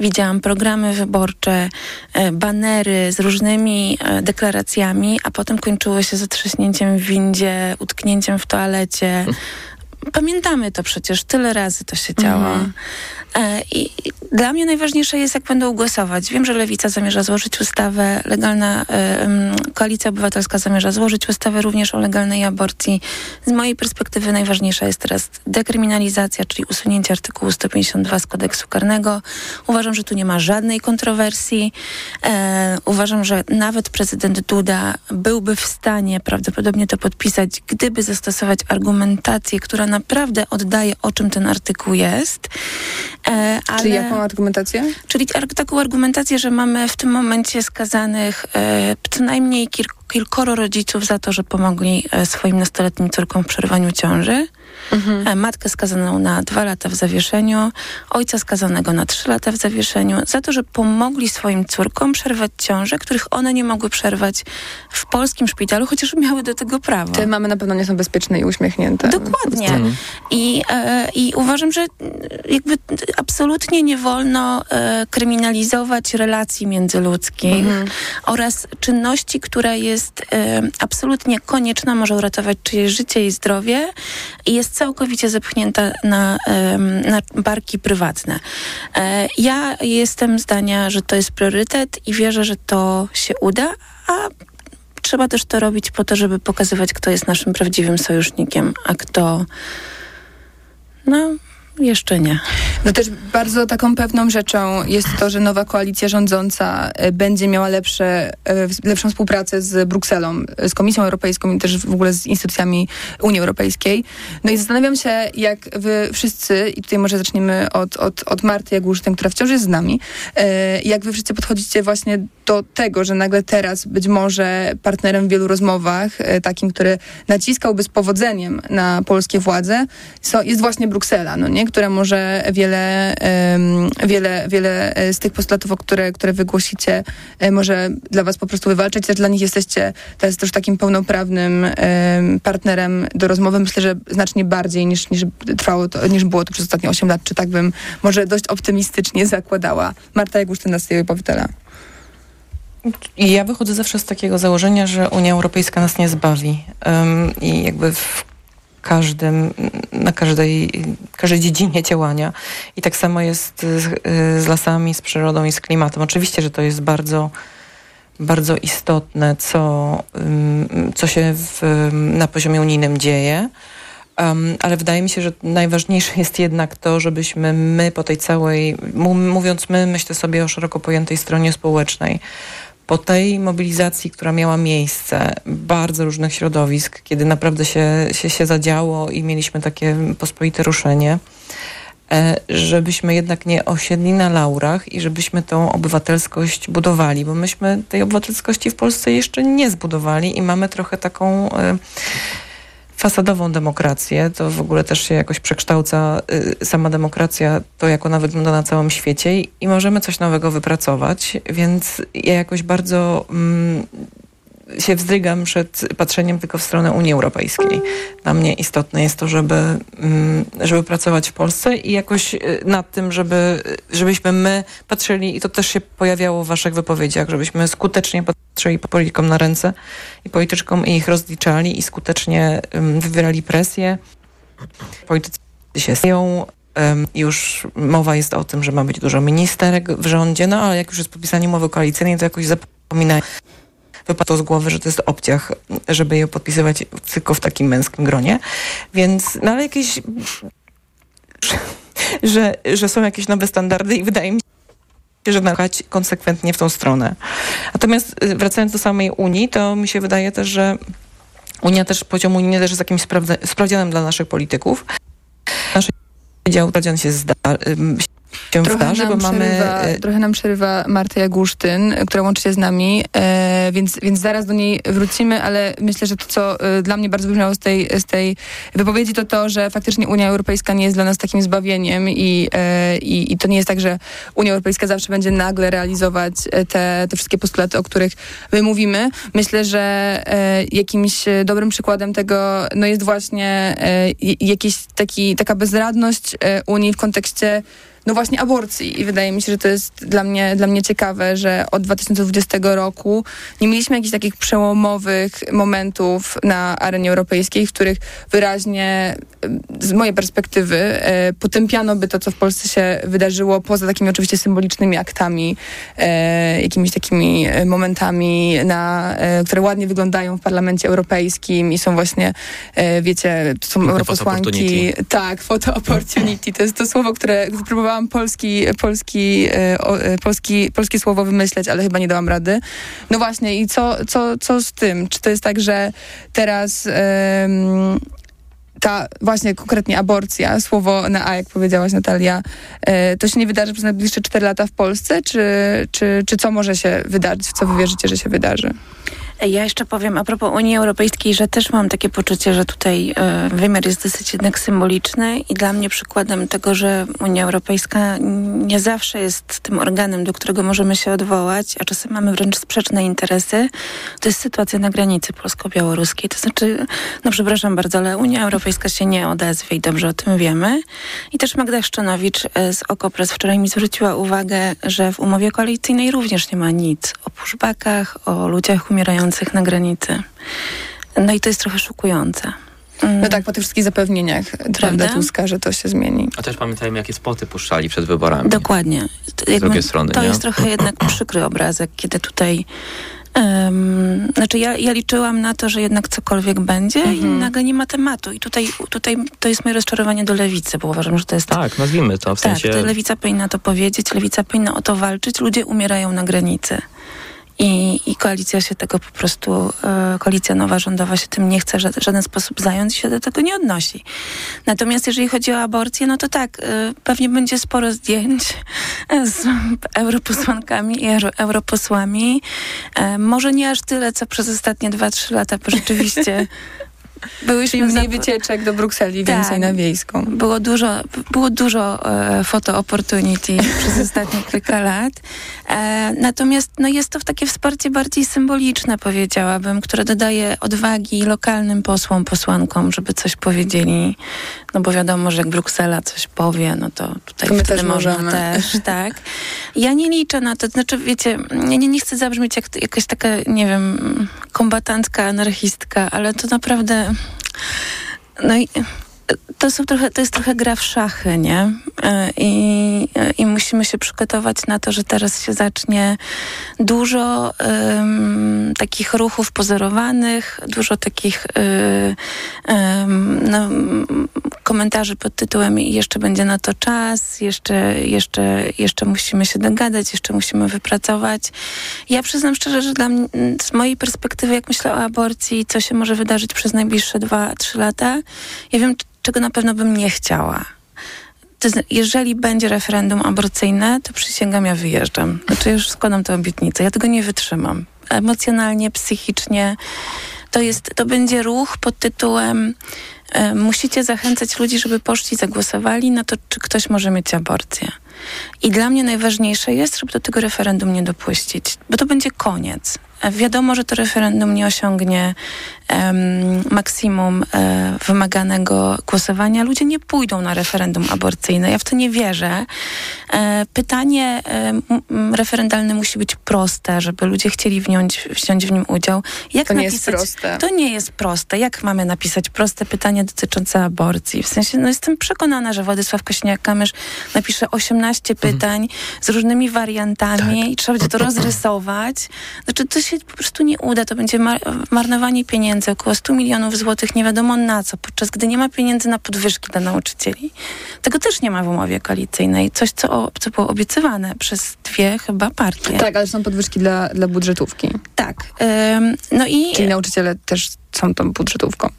widziałam programy wyborcze, e, banery z różnymi e, deklaracjami, a potem kończyło się zatrzaśnięciem w windzie, utknięciem w toalecie. Pamiętamy to przecież, tyle razy to się działo. E, I dla mnie najważniejsze jest, jak będą głosować. Wiem, że Lewica zamierza złożyć ustawę, legalna e, Koalicja Obywatelska zamierza złożyć ustawę również o legalnej aborcji. Z mojej perspektywy najważniejsza jest teraz dekryminalizacja, czyli usunięcie artykułu 152 z kodeksu karnego. Uważam, że tu nie ma żadnej kontrowersji. E, uważam, że nawet prezydent Duda byłby w stanie prawdopodobnie to podpisać, gdyby zastosować argumentację, która naprawdę oddaje, o czym ten artykuł jest. E, ale... Czyli jaką argumentację? Czyli taką argumentację, że mamy w tym momencie skazanych e, co najmniej kil- kilkoro rodziców za to, że pomogli e, swoim nastoletnim córkom w przerwaniu ciąży. E, matkę skazaną na dwa lata w zawieszeniu, ojca skazanego na trzy lata w zawieszeniu, za to, że pomogli swoim córkom przerwać ciąże, których one nie mogły przerwać w polskim szpitalu, chociaż miały do tego prawo. Te mamy na pewno nie są bezpieczne i uśmiechnięte. Dokładnie. Mhm. I, e, I uważam, że jakby absolutnie nie wolno e, kryminalizować relacji międzyludzkich Mhm. oraz czynności, która jest e, absolutnie konieczna, może uratować czyjeś życie i zdrowie i jest całkowicie zepchnięta na, na barki prywatne. E, ja jestem zdania, że to jest priorytet i wierzę, że to się uda, a trzeba też to robić po to, żeby pokazywać, kto jest naszym prawdziwym sojusznikiem, a kto no jeszcze nie. No też bardzo taką pewną rzeczą jest to, że nowa koalicja rządząca e, będzie miała lepsze, e, lepszą współpracę z Brukselą, e, z Komisją Europejską i też w ogóle z instytucjami Unii Europejskiej. No i zastanawiam się, jak wy wszyscy, i tutaj może zaczniemy od, od, od Marty Jagłusztyn, która wciąż jest z nami, jak wy wszyscy podchodzicie właśnie do tego, że nagle teraz być może partnerem w wielu rozmowach, takim, który naciskałby z powodzeniem na polskie władze, jest właśnie Bruksela, no nie? Która może wiele, wiele, wiele e, z tych postulatów, które, które wygłosicie, e, może dla was po prostu wywalczyć. Też dla nich jesteście teraz też takim pełnoprawnym em, partnerem do rozmowy. Myślę, że znacznie bardziej niż, niż trwało to, niż było to przez ostatnie 8 lat, czy tak bym może dość optymistycznie zakładała. Marta Jagusztyna z tej obywatela. I ja wychodzę zawsze z takiego założenia, że Unia Europejska nas nie zbawi. Ym, I jakby w każdym, na każdej, każdej dziedzinie działania. I tak samo jest z, z lasami, z przyrodą i z klimatem. Oczywiście, że to jest bardzo, bardzo istotne, co, ym, co się w, na poziomie unijnym dzieje. Um, ale wydaje mi się, że najważniejsze jest jednak to, żebyśmy my po tej całej, mówiąc my, myślę sobie o szeroko pojętej stronie społecznej, po tej mobilizacji, która miała miejsce, bardzo różnych środowisk, kiedy naprawdę się, się, się zadziało i mieliśmy takie pospolite ruszenie, e, żebyśmy jednak nie osiedli na laurach i żebyśmy tą obywatelskość budowali, bo myśmy tej obywatelskości w Polsce jeszcze nie zbudowali i mamy trochę taką e, fasadową demokrację. To w ogóle też się jakoś przekształca y, sama demokracja, to jak ona wygląda na całym świecie i, możemy coś nowego wypracować, więc ja jakoś bardzo mm, się wzdrygam przed patrzeniem tylko w stronę Unii Europejskiej. Dla mnie istotne jest to, żeby, mm, żeby pracować w Polsce i jakoś y, nad tym, żeby, żebyśmy my patrzyli, i to też się pojawiało w waszych wypowiedziach, żebyśmy skutecznie patrzyli politykom na ręce i polityczkom i ich rozliczali i skutecznie wywierali presję. Politycy się stają, już mowa jest o tym, że ma być dużo ministerek w rządzie, no ale jak już jest podpisanie umowy koalicyjnej, to jakoś zapominają wypadło z głowy, że to jest obciach, żeby je podpisywać tylko w takim męskim gronie. Więc, no ale jakieś, <laughs> że, że są jakieś nowe standardy i wydaje mi się, że nalać konsekwentnie w tą stronę. Natomiast y, wracając do samej Unii, to mi się wydaje też, że Unia też, poziom unijny też jest jakimś sprawdzianem dla naszych polityków. Nasz dział sprawdzian się zda, się trochę bo mamy... Przerywa, trochę nam przerywa Marta Jagusztyn, która łączy się z nami, e, więc, więc zaraz do niej wrócimy, ale myślę, że to, co e, dla mnie bardzo wybrzmiało z tej, z tej wypowiedzi, to to, że faktycznie Unia Europejska nie jest dla nas takim zbawieniem i, e, i, i to nie jest tak, że Unia Europejska zawsze będzie nagle realizować e, te, te wszystkie postulaty, o których my mówimy. Myślę, że e, jakimś dobrym przykładem tego no jest właśnie e, jakiś taki, taka bezradność Unii w kontekście oczywiście no właśnie aborcji. I wydaje mi się, że to jest dla mnie, dla mnie ciekawe, że od 2020 roku nie mieliśmy jakichś takich przełomowych momentów na arenie europejskiej, w których wyraźnie z mojej perspektywy e, potępiano by to, co w Polsce się wydarzyło, poza takimi oczywiście symbolicznymi aktami, e, jakimiś takimi momentami, na, e, które ładnie wyglądają w Parlamencie Europejskim i są właśnie, e, wiecie, to są europosłanki. Tak, photo opportunity. To jest to słowo, które próbowałam próbowałam polski, polski, e, e, polski, polskie słowo wymyśleć, ale chyba nie dałam rady. No właśnie, i co, co, co z tym? Czy to jest tak, że teraz ta właśnie konkretnie aborcja, słowo na A, jak powiedziałaś Natalia, e, to się nie wydarzy przez najbliższe 4 lata w Polsce, czy, czy, czy co może się wydarzyć, w co wy wierzycie, że się wydarzy? Ja jeszcze powiem a propos Unii Europejskiej, że też mam takie poczucie, że tutaj e, wymiar jest dosyć jednak symboliczny i dla mnie przykładem tego, że Unia Europejska nie zawsze jest tym organem, do którego możemy się odwołać, a czasem mamy wręcz sprzeczne interesy, to jest sytuacja na granicy polsko-białoruskiej. To znaczy, no przepraszam bardzo, ale Unia Europejska się nie odezwie i dobrze o tym wiemy. I też Magda Szczonowicz e, z Okopres wczoraj mi zwróciła uwagę, że w umowie koalicyjnej również nie ma nic o pushbackach, o ludziach umierających na granicy. No i to jest trochę szokujące. Mm. No tak, po tych wszystkich zapewnieniach Prawda Tuska, że to się zmieni. A też pamiętajmy, jakie spoty puszczali przed wyborami. Dokładnie. Z drugiej strony, To nie? jest trochę jednak <clears throat> przykry obrazek, kiedy tutaj Um, znaczy ja, ja liczyłam na to, że jednak cokolwiek będzie i Mhm. nagle nie ma tematu. I tutaj, tutaj to jest moje rozczarowanie do lewicy, bo uważam, że to jest... Tak, nazwijmy to w tak, sensie... to lewica powinna to powiedzieć, lewica powinna o to walczyć. Ludzie umierają na granicy. I, I koalicja się tego po prostu, e, koalicja nowa rządowa się tym nie chce w żaden sposób zająć i się do tego nie odnosi. Natomiast jeżeli chodzi o aborcję, no to tak, e, pewnie będzie sporo zdjęć z europosłankami i euro, europosłami. E, może nie aż tyle, co przez ostatnie 2-3 lata, bo rzeczywiście <laughs> byłyśmy... Czyli mniej wycieczek do Brukseli, Tak. więcej na wiejską. Było dużo, było dużo e, photo opportunity <laughs> przez ostatnie kilka lat. E, natomiast no, jest to takie wsparcie bardziej symboliczne, powiedziałabym, które dodaje odwagi lokalnym posłom, posłankom, żeby coś powiedzieli. No bo wiadomo, że jak Bruksela coś powie, no to tutaj To my też można możemy. też, <laughs> tak. Ja nie liczę na to, znaczy wiecie, ja nie, nie chcę zabrzmieć jak jakaś taka, nie wiem, kombatantka, anarchistka, ale to naprawdę no i to, są trochę, to jest trochę gra w szachy, nie? E, I, I musimy się przygotować na to, że teraz się zacznie dużo em, takich ruchów pozorowanych, dużo takich em, no, komentarzy pod tytułem jeszcze będzie na to czas, jeszcze, jeszcze, jeszcze musimy się dogadać, jeszcze musimy wypracować. Ja przyznam szczerze, że dla mnie, z mojej perspektywy, jak myślę o aborcji, co się może wydarzyć przez najbliższe dwa, trzy lata, ja wiem, czego na pewno bym nie chciała. Jeżeli będzie referendum aborcyjne, to przysięgam, ja wyjeżdżam. Znaczy już składam tę obietnicę. Ja tego nie wytrzymam. Emocjonalnie, psychicznie. To, jest, to będzie ruch pod tytułem e, musicie zachęcać ludzi, żeby poszli, zagłosowali na to, czy ktoś może mieć aborcję. I dla mnie najważniejsze jest, żeby do tego referendum nie dopuścić, bo to będzie koniec. Wiadomo, że to referendum nie osiągnie em, maksimum e, wymaganego głosowania. Ludzie nie pójdą na referendum aborcyjne. Ja w to nie wierzę. E, pytanie e, m, m, referendalne musi być proste, żeby ludzie chcieli wziąć, wziąć w nim udział. Jak To nie jest napisać, proste. To nie jest proste. Jak mamy napisać proste pytanie dotyczące aborcji? W sensie, no jestem przekonana, że Władysław Kośniak-Kamysz napisze 18 pytań z różnymi wariantami i trzeba będzie to <clears throat> rozrysować. Znaczy, to się po prostu nie uda. To będzie mar- marnowanie pieniędzy, około 100 milionów złotych, nie wiadomo na co, podczas gdy nie ma pieniędzy na podwyżki dla nauczycieli. Tego też nie ma w umowie koalicyjnej. Coś, co, o, co było obiecywane przez dwie chyba partie. Tak, ale są podwyżki dla, dla budżetówki. Tak. Ym, no i... Czyli nauczyciele też są tą budżetówką.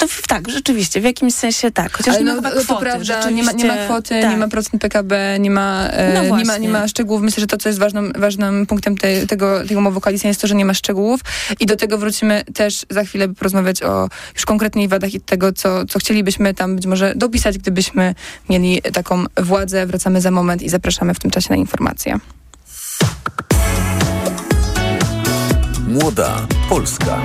No, w- tak, rzeczywiście, w jakimś sensie tak. Chociaż Ale nie ma no, chyba to kwoty. prawda, nie ma, nie ma kwoty, tak. nie ma procent PKB, nie ma, e, No nie ma, nie ma szczegółów. Myślę, że to, co jest ważnym, ważnym punktem tej, tego, tej umowy koalicyjnej jest to, że nie ma szczegółów i do tego wrócimy też za chwilę, by porozmawiać o już konkretnych wadach i tego, co, co chcielibyśmy tam być może dopisać, gdybyśmy mieli taką władzę. Wracamy za moment i zapraszamy w tym czasie na informacje. Młoda Polska.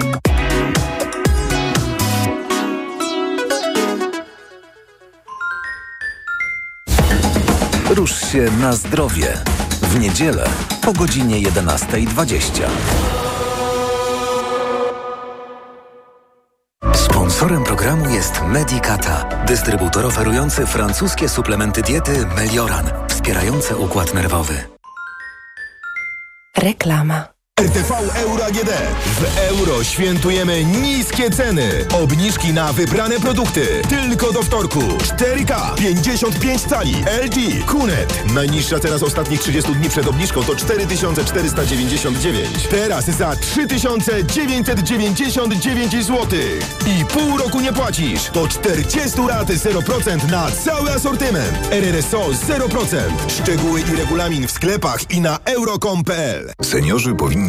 Rusz się na zdrowie. W niedzielę po godzinie 11.20. Sponsorem programu jest Medicata, dystrybutor oferujący francuskie suplementy diety Melioran, wspierające układ nerwowy. Reklama. RTV Euro AGD. W euro świętujemy niskie ceny. Obniżki na wybrane produkty. Tylko do wtorku. 4K 55 cali. LG Kunet. Najniższa cena z ostatnich 30 dni przed obniżką to 4499. Teraz za 3999 zł. I pół roku nie płacisz. To 40 raty 0% na cały asortyment. RRSO 0%. Szczegóły i regulamin w sklepach i na euro.com.pl. Seniorzy powinni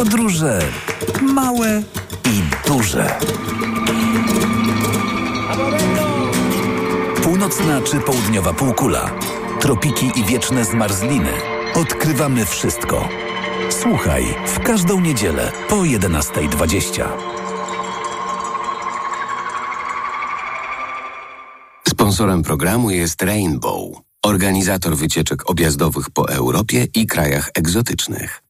Podróże małe i duże. Północna czy południowa półkula. Tropiki i wieczne zmarzliny. Odkrywamy wszystko. Słuchaj w każdą niedzielę po 11.20. Sponsorem programu jest Rainbow, organizator wycieczek objazdowych po Europie i krajach egzotycznych.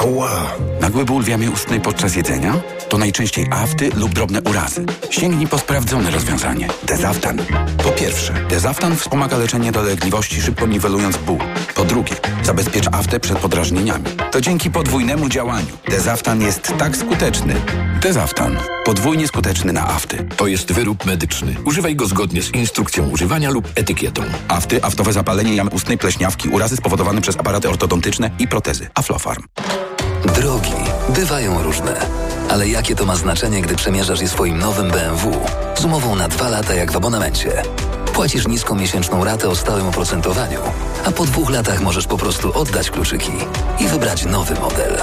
Ała! Nagły ból w jamie ustnej podczas jedzenia? To najczęściej afty lub drobne urazy. Sięgnij po sprawdzone rozwiązanie. Dezaftan. Po pierwsze, Dezaftan wspomaga leczenie dolegliwości, szybko niwelując ból. Po drugie, zabezpiecza aftę przed podrażnieniami. To dzięki podwójnemu działaniu. Dezaftan jest tak skuteczny. Dezaftan. Podwójnie skuteczny na afty. To jest wyrób medyczny. Używaj go zgodnie z instrukcją używania lub etykietą. Afty, aftowe zapalenie jamy ustnej, pleśniawki, urazy spowodowane przez aparaty ortodontyczne i protezy. Aflofarm. Drogi bywają różne, ale jakie to ma znaczenie, gdy przemierzasz je swoim nowym BMW z umową na dwa lata jak w abonamencie? Płacisz niską miesięczną ratę o stałym oprocentowaniu, a po dwóch latach możesz po prostu oddać kluczyki i wybrać nowy model.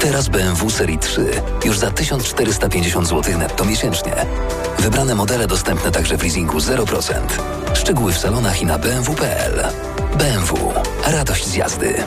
Teraz BMW Serii 3 już za 1450 zł netto miesięcznie. Wybrane modele dostępne także w leasingu 0%. Szczegóły w salonach i na bmw.pl. BMW. Radość z jazdy.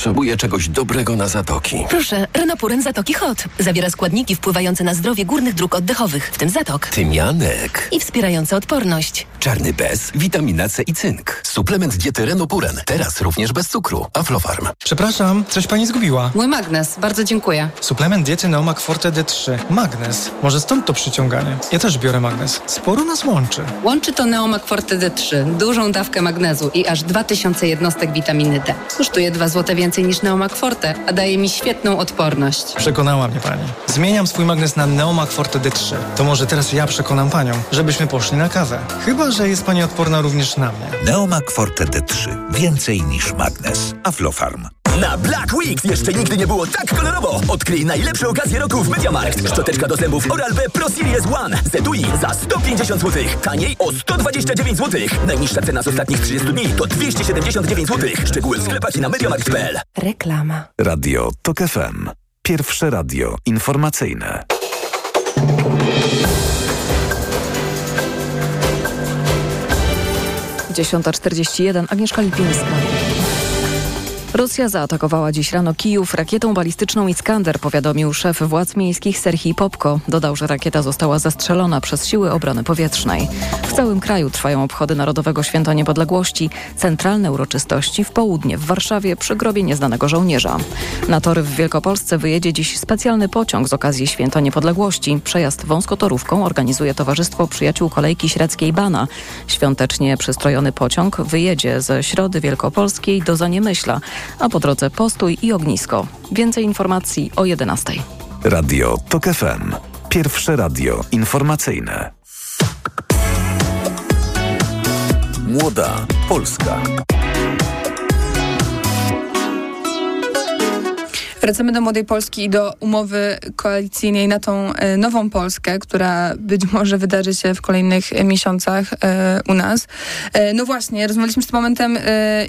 Potrzebuję czegoś dobrego na zatoki. Proszę, Renopuren Zatoki Hot. Zawiera składniki wpływające na zdrowie górnych dróg oddechowych, w tym zatok. Tymianek. I wspierające odporność. Czarny bez, witamina C i cynk. Suplement diety Renopuren. Teraz również bez cukru. Aflofarm. Przepraszam, coś pani zgubiła. Mój magnes, bardzo dziękuję. Suplement diety Neomak Forte D3. Magnes. Może stąd to przyciąganie. Ja też biorę magnes. Sporo nas łączy. Łączy to Neomak Forte D3, dużą dawkę magnezu i aż 2000 jednostek witaminy D. Kosztuje 2 zł więcej niż Neomak Forte, a daje mi świetną odporność. Przekonała mnie pani. Zmieniam swój magnes na Neomak Forte D3. To może teraz ja przekonam panią, żebyśmy poszli na kawę. Chyba, że jest pani odporna również na mnie. Neomak Forte D3. Więcej niż magnes. Aflofarm. Na Black Weeks jeszcze nigdy nie było tak kolorowo. Odkryj najlepsze okazje roku w MediaMarkt. Szczoteczka do zębów Oral-B Pro Series One z etui za 150 zł. Taniej o 129 zł. Najniższa cena z ostatnich 30 dni to 279 zł. Szczegóły w sklepach i na MediaMarkt.pl. Reklama. Radio TOK FM. Pierwsze radio informacyjne. Dziesiąta czterdzieści jeden. Agnieszka Lipińska. Rosja zaatakowała dziś rano Kijów rakietą balistyczną Iskander, powiadomił szef władz miejskich Serhii Popko. Dodał, że rakieta została zastrzelona przez siły obrony powietrznej. W całym kraju trwają obchody Narodowego Święta Niepodległości. Centralne uroczystości w południe w Warszawie przy grobie nieznanego żołnierza. Na tory w Wielkopolsce wyjedzie dziś specjalny pociąg z okazji Święta Niepodległości. Przejazd wąskotorówką organizuje Towarzystwo Przyjaciół Kolejki Średzkiej Bana. Świątecznie przystrojony pociąg wyjedzie ze Środy Wielkopolskiej do Zaniemyśla a po drodze postój i ognisko. Więcej informacji o 11. Radio TOK FM. Pierwsze radio informacyjne. Młoda Polska. Wracamy do Młodej Polski i do umowy koalicyjnej na tą e, nową Polskę, która być może wydarzy się w kolejnych miesiącach e, u nas. E, no właśnie, rozmawialiśmy z tym momentem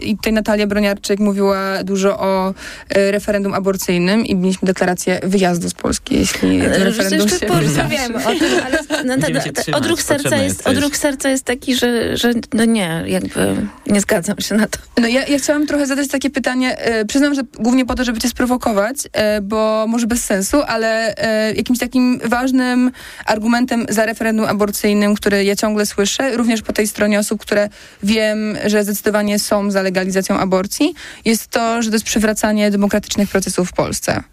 i tutaj Natalia Broniarczyk mówiła dużo o referendum aborcyjnym i mieliśmy deklarację wyjazdu z Polski, jeśli to referendum się porozmawiamy o tym, ale <laughs> no, odruch, serca jest, odruch serca jest taki, że, że no nie, jakby nie zgadzam się na to. No ja, ja chciałam trochę zadać takie pytanie, przyznam, że głównie po to, żeby cię sprowokować, e, bo może bez sensu, ale e, jakimś takim ważnym argumentem za referendum aborcyjnym, który ja ciągle słyszę, również po tej stronie osób, które wiem, że zdecydowanie są za legalizacją aborcji, jest to, że to jest przywracanie demokratycznych procesów w Polsce.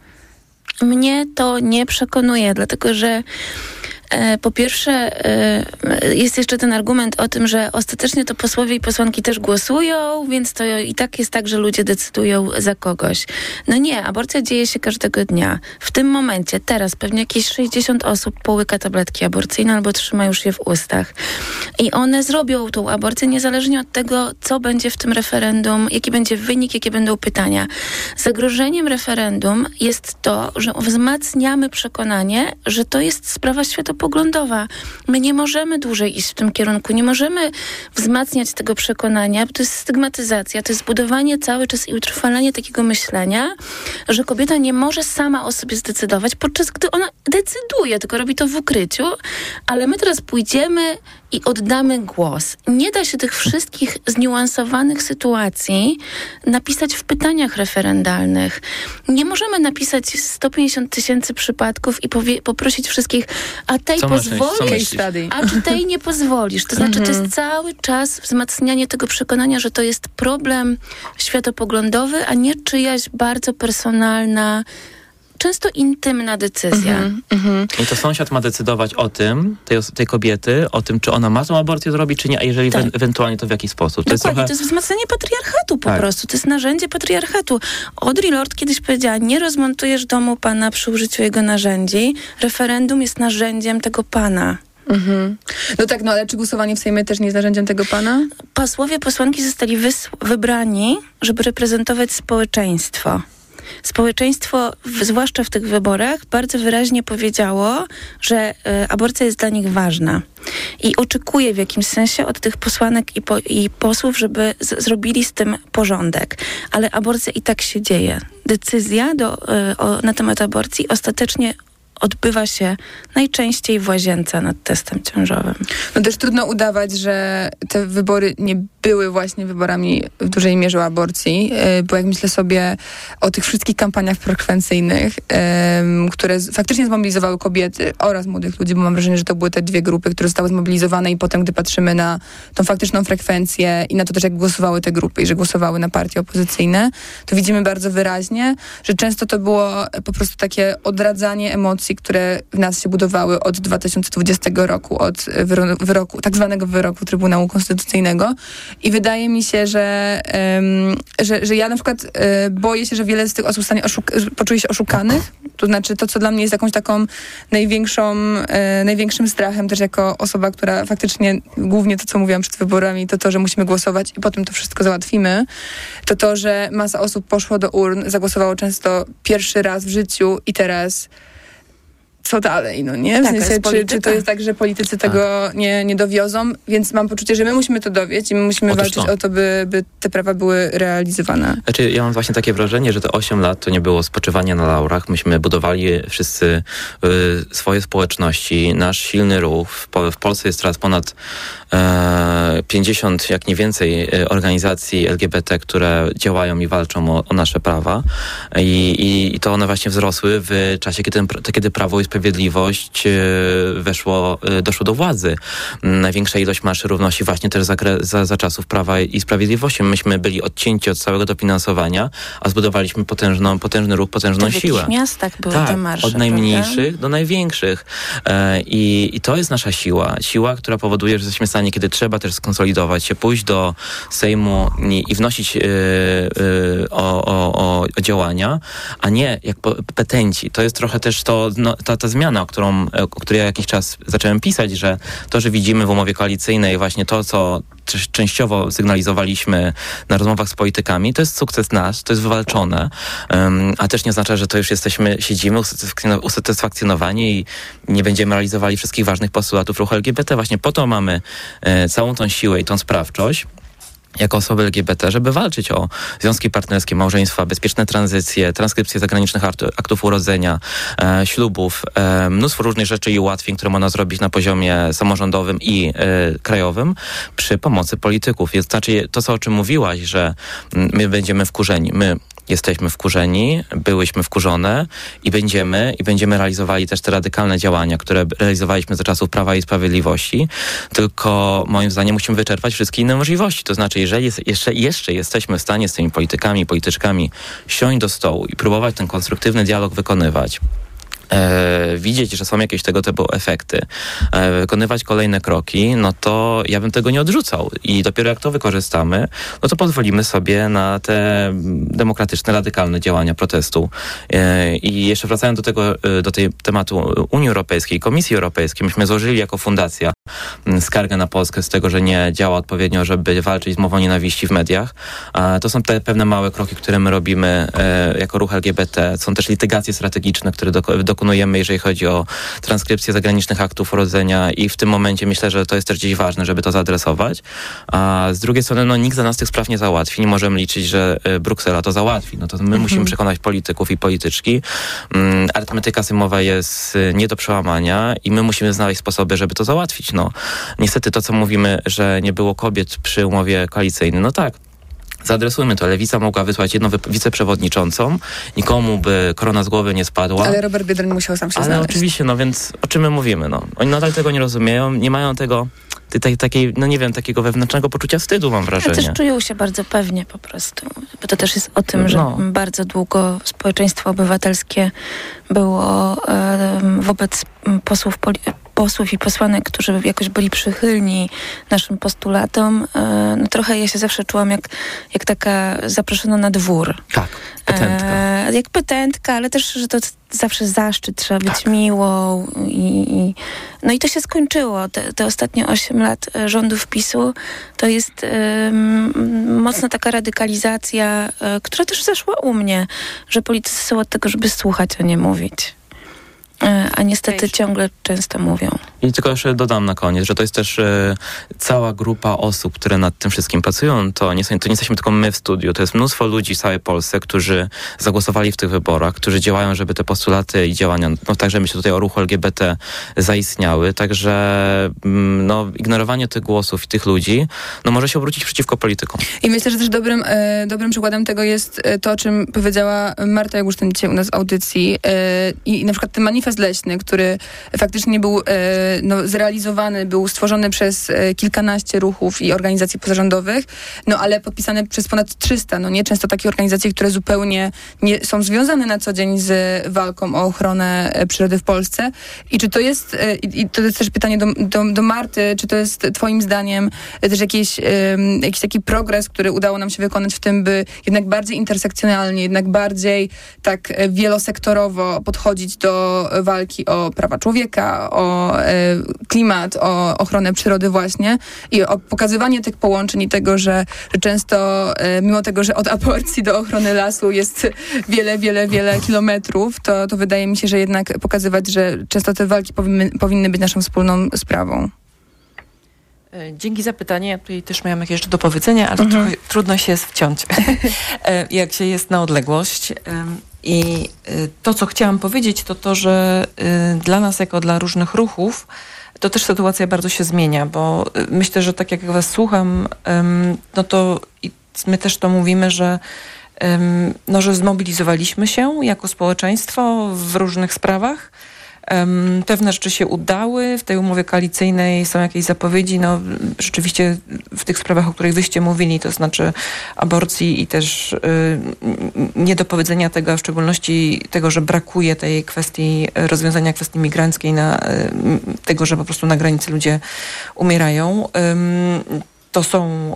Mnie to nie przekonuje, dlatego że po pierwsze e, jest jeszcze ten argument o tym, że ostatecznie to posłowie i posłanki też głosują, więc to i tak jest tak, że ludzie decydują za kogoś. No nie, aborcja dzieje się każdego dnia. W tym momencie, teraz pewnie jakieś 60 osób połyka tabletki aborcyjne albo trzyma już je w ustach. I one zrobią tą aborcję niezależnie od tego, co będzie w tym referendum, jaki będzie wynik, jakie będą pytania. Zagrożeniem referendum jest to, że wzmacniamy przekonanie, że to jest sprawa światopoglądowa. My nie możemy dłużej iść w tym kierunku, nie możemy wzmacniać tego przekonania, bo to jest stygmatyzacja, to jest budowanie cały czas i utrwalanie takiego myślenia, że kobieta nie może sama o sobie zdecydować, podczas gdy ona decyduje, tylko robi to w ukryciu, ale my teraz pójdziemy i oddamy głos. Nie da się tych wszystkich zniuansowanych sytuacji napisać w pytaniach referendalnych. Nie możemy napisać 150 tysięcy przypadków i powie, poprosić wszystkich, a tej Co pozwolisz, myślisz? a czy tej nie pozwolisz. To znaczy, to Mhm. jest cały czas wzmacnianie tego przekonania, że to jest problem światopoglądowy, a nie czyjaś bardzo personalna, często intymna decyzja. Mhm, I to sąsiad ma decydować o tym, tej, os- tej kobiety, o tym, czy ona ma tą aborcję zrobić, czy nie, a jeżeli Tak. we- ewentualnie, to w jaki sposób. To jest Dokładnie, trochę... to jest wzmacnianie patriarchatu po Tak. prostu. To jest narzędzie patriarchatu. Audre Lorde kiedyś powiedziała, nie rozmontujesz domu pana przy użyciu jego narzędzi. Referendum jest narzędziem tego pana. Mhm. No tak, no ale czy głosowanie w Sejmie też nie jest narzędziem tego pana? Posłowie, posłanki zostali wys- wybrani, żeby reprezentować społeczeństwo. Społeczeństwo, w, zwłaszcza w tych wyborach, bardzo wyraźnie powiedziało, że e, aborcja jest dla nich ważna. I oczekuje w jakimś sensie od tych posłanek i, po, i posłów, żeby z, zrobili z tym porządek. Ale aborcja i tak się dzieje. Decyzja do, e, o, na temat aborcji ostatecznie odbywa się najczęściej w łazience nad testem ciążowym. No też trudno udawać, że te wybory nie były właśnie wyborami w dużej mierze o aborcji, e, bo jak myślę sobie o tych wszystkich kampaniach frekwencyjnych, które faktycznie zmobilizowały kobiety oraz młodych ludzi, bo mam wrażenie, że to były te dwie grupy, które zostały zmobilizowane i potem, gdy patrzymy na tą faktyczną frekwencję i na to też, jak głosowały te grupy i że głosowały na partie opozycyjne, to widzimy bardzo wyraźnie, że często to było po prostu takie odradzanie emocji, które w nas się budowały od 2020 roku, od wyroku, tak zwanego wyroku Trybunału Konstytucyjnego i wydaje mi się, że, um, że, że ja na przykład e, boję się, że wiele z tych osób stanie poczuje się oszukanych. To znaczy to, co dla mnie jest jakąś taką największą, e, największym strachem też jako osoba, która faktycznie głównie to, co mówiłam przed wyborami, to to, że musimy głosować i potem to wszystko załatwimy, to to, że masa osób poszło do urn, zagłosowało często pierwszy raz w życiu i teraz co dalej, no nie? W tak, sensie, czy, czy, to jest tak, że politycy tak. tego nie, nie dowiozą, więc mam poczucie, że my musimy to dowieść i my musimy Otóż walczyć to. o to, by, by te prawa były realizowane. Znaczy, ja mam właśnie takie wrażenie, że te 8 lat to nie było spoczywanie na laurach. Myśmy budowali wszyscy y, swoje społeczności, nasz silny ruch. W, w Polsce jest teraz ponad 50, e, jak nie więcej, e, organizacji LGBT, które działają i walczą o, o nasze prawa. I, I, to one właśnie wzrosły w czasie, kiedy, kiedy Prawo i Sprawiedliwość e, weszło, doszło do władzy. Największa ilość marszy równości właśnie też za, za, za czasów Prawa i Sprawiedliwości. Myśmy byli odcięci od całego dofinansowania, a zbudowaliśmy potężną, potężny ruch, potężną to w siłę. W miastach były tak, te marsze, od najmniejszych prawda? do największych. I, I to jest nasza siła. Siła, która powoduje, że jesteśmy stanie stanie, kiedy trzeba też skonsolidować się, pójść do Sejmu i, i wnosić yy, yy, o, o, o, działania, a nie jak petenci. To jest trochę też to, no, ta, ta zmiana, o, którą, o której ja jakiś czas zacząłem pisać, że to, że widzimy w umowie koalicyjnej właśnie to, co częściowo sygnalizowaliśmy na rozmowach z politykami, to jest sukces nasz, to jest wywalczone, um, a też nie oznacza, że to już jesteśmy, siedzimy usatysfakcjonowani i nie będziemy realizowali wszystkich ważnych postulatów ruchu LGBT. Właśnie po to mamy e, całą tą siłę i tą sprawczość jako osoby LGBT, żeby walczyć o związki partnerskie, małżeństwa, bezpieczne tranzycje, transkrypcje zagranicznych aktów urodzenia, e, ślubów, e, mnóstwo różnych rzeczy i ułatwień, które można zrobić na poziomie samorządowym i e, krajowym przy pomocy polityków. Jest, znaczy to, co o czym mówiłaś, że my będziemy wkurzeni. My jesteśmy wkurzeni, byłyśmy wkurzone i będziemy, i będziemy realizowali też te radykalne działania, które realizowaliśmy za czasów Prawa i Sprawiedliwości, tylko moim zdaniem musimy wyczerpać wszystkie inne możliwości. To znaczy, jeżeli jest, jeszcze, jeszcze jesteśmy w stanie z tymi politykami polityczkami siąść do stołu i próbować ten konstruktywny dialog wykonywać, widzieć, że są jakieś tego typu efekty, e, wykonywać kolejne kroki, no to ja bym tego nie odrzucał. I dopiero jak to wykorzystamy, no to pozwolimy sobie na te demokratyczne, radykalne działania protestu. E, I jeszcze wracając do tego, e, do tej tematu Unii Europejskiej, Komisji Europejskiej, myśmy złożyli jako fundacja skargę na Polskę z tego, że nie działa odpowiednio, żeby walczyć z mową nienawiści w mediach. To są te pewne małe kroki, które my robimy e, jako ruch LGBT. Są też litygacje strategiczne, które do, do dokonujemy, jeżeli chodzi o transkrypcję zagranicznych aktów urodzenia i w tym momencie myślę, że to jest też gdzieś ważne, żeby to zaadresować. A z drugiej strony, no nikt za nas tych spraw nie załatwi. Nie możemy liczyć, że y, Bruksela to załatwi. No to my mhm. musimy przekonać polityków i polityczki. Mm, arytmetyka symowa jest y, nie do przełamania i my musimy znaleźć sposoby, żeby to załatwić. No, niestety to, co mówimy, że nie było kobiet przy umowie koalicyjnej, no tak, Zaadresujmy to. Lewica mogła wysłać jedną wiceprzewodniczącą, nikomu by korona z głowy nie spadła. Ale Robert Biedroń musiał sam się Ale znaleźć. oczywiście, no więc o czym my mówimy? No? Oni nadal tego nie rozumieją, nie mają tego tej, takiej, no nie wiem, takiego wewnętrznego poczucia wstydu mam wrażenie. Ale też czują się bardzo pewnie po prostu. Bo to też jest o tym, że no. bardzo długo społeczeństwo obywatelskie było e, wobec posłów posłów i posłanek, którzy jakoś byli przychylni naszym postulatom, e, no trochę ja się zawsze czułam jak, jak taka zaproszona na dwór. Tak, petentka. E, jak petentka, ale też, że to zawsze zaszczyt, trzeba być tak. miłą i, i, no i to się skończyło. Te, te ostatnie 8 lat e, rządów PiSu to jest um, mocna taka radykalizacja, która też zaszła u mnie, że politycy są od tego, żeby słuchać, a nie mówić. E, a niestety ciągle często mówią. I tylko jeszcze dodam na koniec, że to jest też e, cała grupa osób, które nad tym wszystkim pracują. To nie, to nie jesteśmy tylko my w studiu, to jest mnóstwo ludzi w całej Polsce, którzy zagłosowali w tych wyborach, którzy działają, żeby te postulaty i działania, no także myślę tutaj o ruchu LGBT zaistniały. Także mm, no, ignorowanie tych głosów i tych ludzi no, może się obrócić przeciwko politykom. I myślę, że też dobrym, e, dobrym przykładem tego jest e, to, o czym powiedziała Marta Jagusztyn dzisiaj u nas w audycji. I na przykład ten manifest leśny, który faktycznie był no, zrealizowany, był stworzony przez e, kilkanaście ruchów i organizacji pozarządowych, no ale podpisany przez ponad 300, no nie często takie organizacje, które zupełnie nie są związane na co dzień z walką o ochronę e, przyrody w Polsce. I czy to jest, e, i to jest też pytanie do, do, do Marty, czy to jest twoim zdaniem e, też jakiś, jakiś taki progres, który udało nam się wykonać w tym, by jednak bardziej intersekcjonalnie, jednak bardziej tak e, wielosektorowo podchodzić do walki o prawa człowieka, o e, klimat, o ochronę przyrody właśnie i o pokazywanie tych połączeń i tego, że, że często e, mimo tego, że od aborcji do ochrony lasu jest wiele, wiele, wiele kilometrów, to, to wydaje mi się, że jednak pokazywać, że często te walki powinny, powinny być naszą wspólną sprawą. E, Dzięki za pytanie. Ja tutaj też miałam jakieś jeszcze do powiedzenia, ale Mhm. trudno się jest wciąć, <laughs> E, jak się jest na odległość. I e, to, co chciałam powiedzieć, to to, że e, dla nas, jako dla różnych ruchów, to też sytuacja bardzo się zmienia, bo e, myślę, że tak jak was słucham, no to my też to mówimy, że no, że zmobilizowaliśmy się jako społeczeństwo w różnych sprawach. Pewne rzeczy się udały. W tej umowie koalicyjnej są jakieś zapowiedzi. No, rzeczywiście w tych sprawach, o których wyście mówili, to znaczy aborcji i też y, niedopowiedzenia tego, w szczególności tego, że brakuje tej kwestii y, rozwiązania kwestii migranckiej, na, m, tego, że po prostu na granicy ludzie umierają. To są,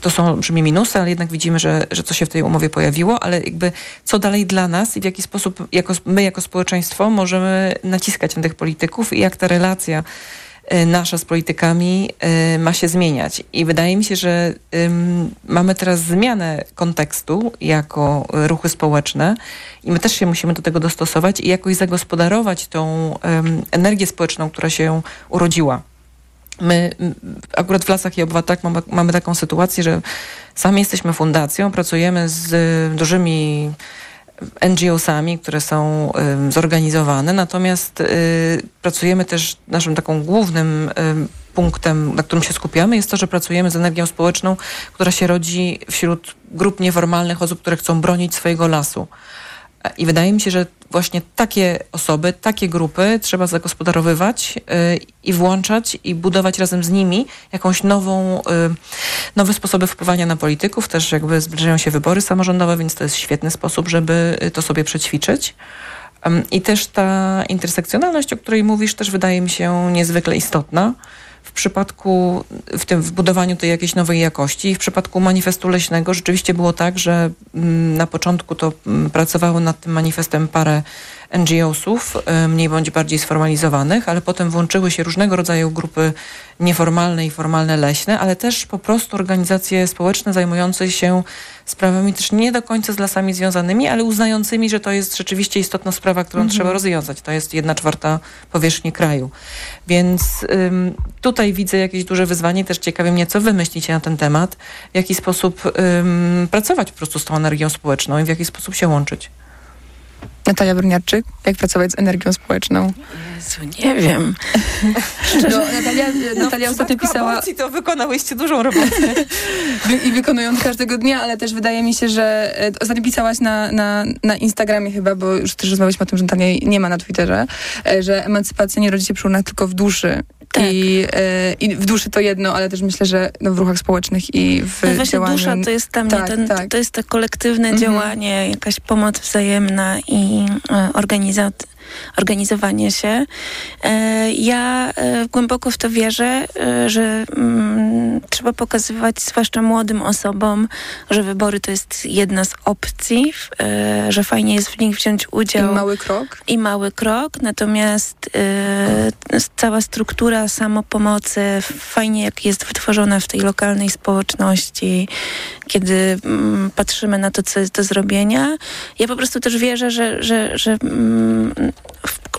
to są olbrzymie minusy, ale jednak widzimy, że, że co się w tej umowie pojawiło, ale jakby co dalej dla nas i w jaki sposób jako, my jako społeczeństwo możemy naciskać na tych polityków i jak ta relacja y, nasza z politykami y, ma się zmieniać. I wydaje mi się, że mamy teraz zmianę kontekstu jako ruchy społeczne i my też się musimy do tego dostosować i jakoś zagospodarować tą energię społeczną, która się urodziła. My m, akurat w Lasach i Obywatelach mamy, mamy taką sytuację, że sami jesteśmy fundacją, pracujemy z y, dużymi NGO-sami, które są zorganizowane, natomiast y, pracujemy też, naszym taką głównym ym, punktem, na którym się skupiamy, jest to, że pracujemy z energią społeczną, która się rodzi wśród grup nieformalnych osób, które chcą bronić swojego lasu. I wydaje mi się, że właśnie takie osoby, takie grupy trzeba zagospodarowywać y, i włączać i budować razem z nimi jakąś nową, y, nowe sposoby wpływania na polityków. Też jakby zbliżają się wybory samorządowe, więc to jest świetny sposób, żeby y, to sobie przećwiczyć. I też ta intersekcjonalność, o której mówisz, też wydaje mi się niezwykle istotna przypadku, w tym w budowaniu tej jakiejś nowej jakości. W przypadku manifestu leśnego rzeczywiście było tak, że mm, na początku to mm, pracowało nad tym manifestem parę NGO-sów, y, mniej bądź bardziej sformalizowanych, ale potem włączyły się różnego rodzaju grupy nieformalne i formalne leśne, ale też po prostu organizacje społeczne zajmujące się sprawami też nie do końca z lasami związanymi, ale uznającymi, że to jest rzeczywiście istotna sprawa, którą Mhm. trzeba rozwiązać. To jest jedna czwarta powierzchni kraju. Więc ym, tutaj widzę jakieś duże wyzwanie. Też ciekawi mnie, co wy myślicie na ten temat, w jaki sposób ym, pracować po prostu z tą energią społeczną i w jaki sposób się łączyć. Natalia Bruniarczyk, jak pracować z energią społeczną? Jezu, nie wiem. <laughs> No, Natalia, Natalia ostatnio pisała... aborcji to wykonałyście dużą robotę. <laughs> I wykonują każdego dnia, ale też wydaje mi się, że e, ostatnio pisałaś na, na, na Instagramie chyba, bo już też rozmawialiśmy o tym, że Natalia nie ma na Twitterze, e, że emancypacja nie rodzi się przy urnach, tylko w duszy. I, e, I w duszy to jedno, ale też myślę, że no, w ruchach społecznych i w No właśnie działaniu... dusza to jest mnie, Tak, ten, tak. to jest to kolektywne Mhm. działanie, jakaś pomoc wzajemna i e, organiza- organizowanie się. E, ja e, głęboko w to wierzę, e, że mm, trzeba pokazywać, zwłaszcza młodym osobom, że wybory to jest jedna z opcji, że fajnie jest w nich wziąć I udział. mały krok. I mały krok, natomiast cała struktura samopomocy fajnie jak jest wytworzona w tej lokalnej społeczności, kiedy mm, patrzymy na to, co jest do zrobienia. Ja po prostu też wierzę, że, że, że mm,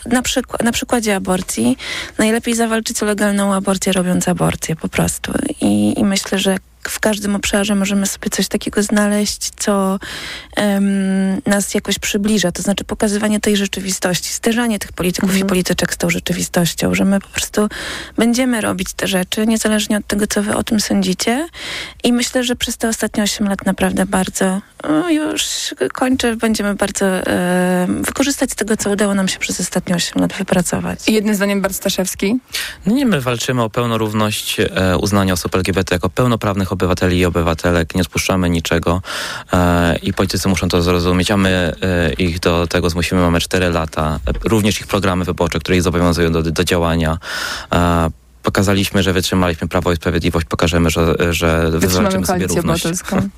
na, na przykładzie aborcji najlepiej zawalczyć o legalną aborcję, robiąc aborcję po prostu. I, i myślę, że w każdym obszarze możemy sobie coś takiego znaleźć, co um, nas jakoś przybliża. To znaczy pokazywanie tej rzeczywistości, zderzanie tych polityków Mhm. i polityczek z tą rzeczywistością, że my po prostu będziemy robić te rzeczy, niezależnie od tego, co wy o tym sądzicie. I myślę, że przez te ostatnie 8 lat naprawdę bardzo, no już kończę, będziemy bardzo e, wykorzystać z tego, co udało nam się przez ostatnie 8 lat wypracować. I jednym zdaniem Bart Staszewski. No nie, my walczymy o pełną równość e, uznania osób LGBT jako pełnoprawnych obywateli i obywatelek. Nie odpuszczamy niczego e, i politycy muszą to zrozumieć, a my e, ich do tego zmusimy. Mamy 4 lata. E, również ich programy wyborcze, które ich zobowiązują do, do działania. Pokazaliśmy, że wytrzymaliśmy Prawo i Sprawiedliwość, pokażemy, że, że wywalczymy sobie równość. obywatelską. <laughs>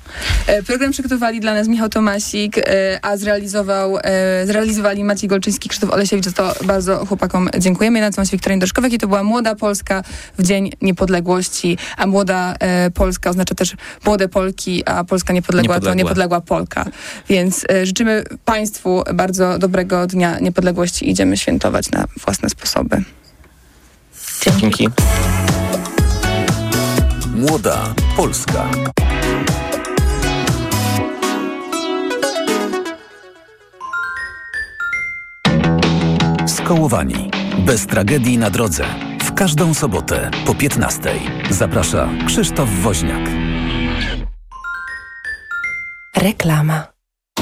E, Program przygotowali dla nas Michał Tomasik, e, a zrealizował, e, zrealizowali Maciej Golczyński, Krzysztof Olesiewicz. Za to bardzo chłopakom dziękujemy. Ja nazywam się Wiktoria Doszkowek i to była Młoda Polska w Dzień Niepodległości, a Młoda Polska oznacza też młode Polki, a Polska niepodległa, to Niepodległa. niepodległa Polka. Więc życzymy Państwu bardzo dobrego Dnia Niepodległości i idziemy świętować na własne sposoby. Dzięki. Młoda Polska. Skołowani. Bez tragedii na drodze. W każdą sobotę po 15. Zaprasza Krzysztof Woźniak. Reklama.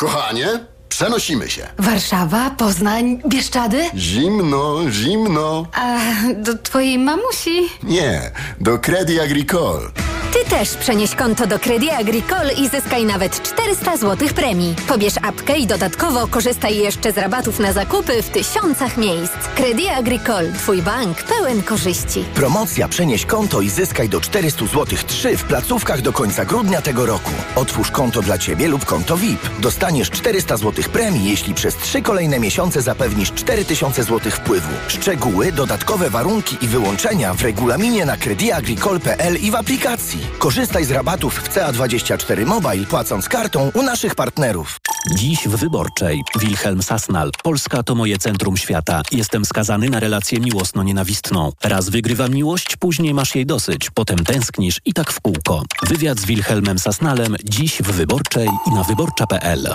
Kochanie, przenosimy się. Warszawa, Poznań, Bieszczady? Zimno, zimno. A do twojej mamusi? Nie, do Credit Agricole. Ty też przenieś konto do Credit Agricole i zyskaj nawet 400 zł premii. Pobierz apkę i dodatkowo korzystaj jeszcze z rabatów na zakupy w tysiącach miejsc. Credit Agricole, twój bank pełen korzyści. Promocja Przenieś konto i zyskaj do 400 zł 3 w placówkach do końca grudnia tego roku. Otwórz konto dla Ciebie lub konto VIP. Dostaniesz 400 zł premii, jeśli przez 3 kolejne miesiące zapewnisz 4000 zł wpływu. Szczegóły, dodatkowe warunki i wyłączenia w regulaminie na crediagricole.pl i w aplikacji. Korzystaj z rabatów w CA24 Mobile płacąc kartą u naszych partnerów. Dziś w Wyborczej. Wilhelm Sasnal. Polska to moje centrum świata. Jestem skazany na relację miłosno-nienawistną. Raz wygrywam miłość, później masz jej dosyć. Potem tęsknisz i tak w kółko. Wywiad z Wilhelmem Sasnalem dziś w Wyborczej i na wyborcza.pl.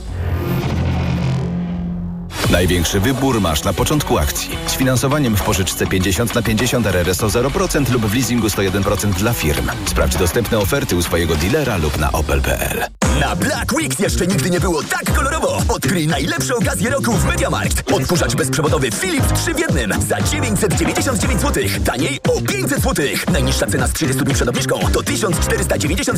Największy wybór masz na początku akcji. Z finansowaniem w pożyczce 50 na 50 RRSO 0% lub w leasingu 101% dla firm. Sprawdź dostępne oferty u swojego dealera lub na opel.pl. Na Black Weeks jeszcze nigdy nie było tak kolorowo. Odkryj najlepsze okazje roku w MediaMarkt. Odkurzacz bezprzewodowy Philips 3 w jednym za 999 zł. Taniej o 500 zł. Najniższa cena z 30 dni przed obniżką to 1499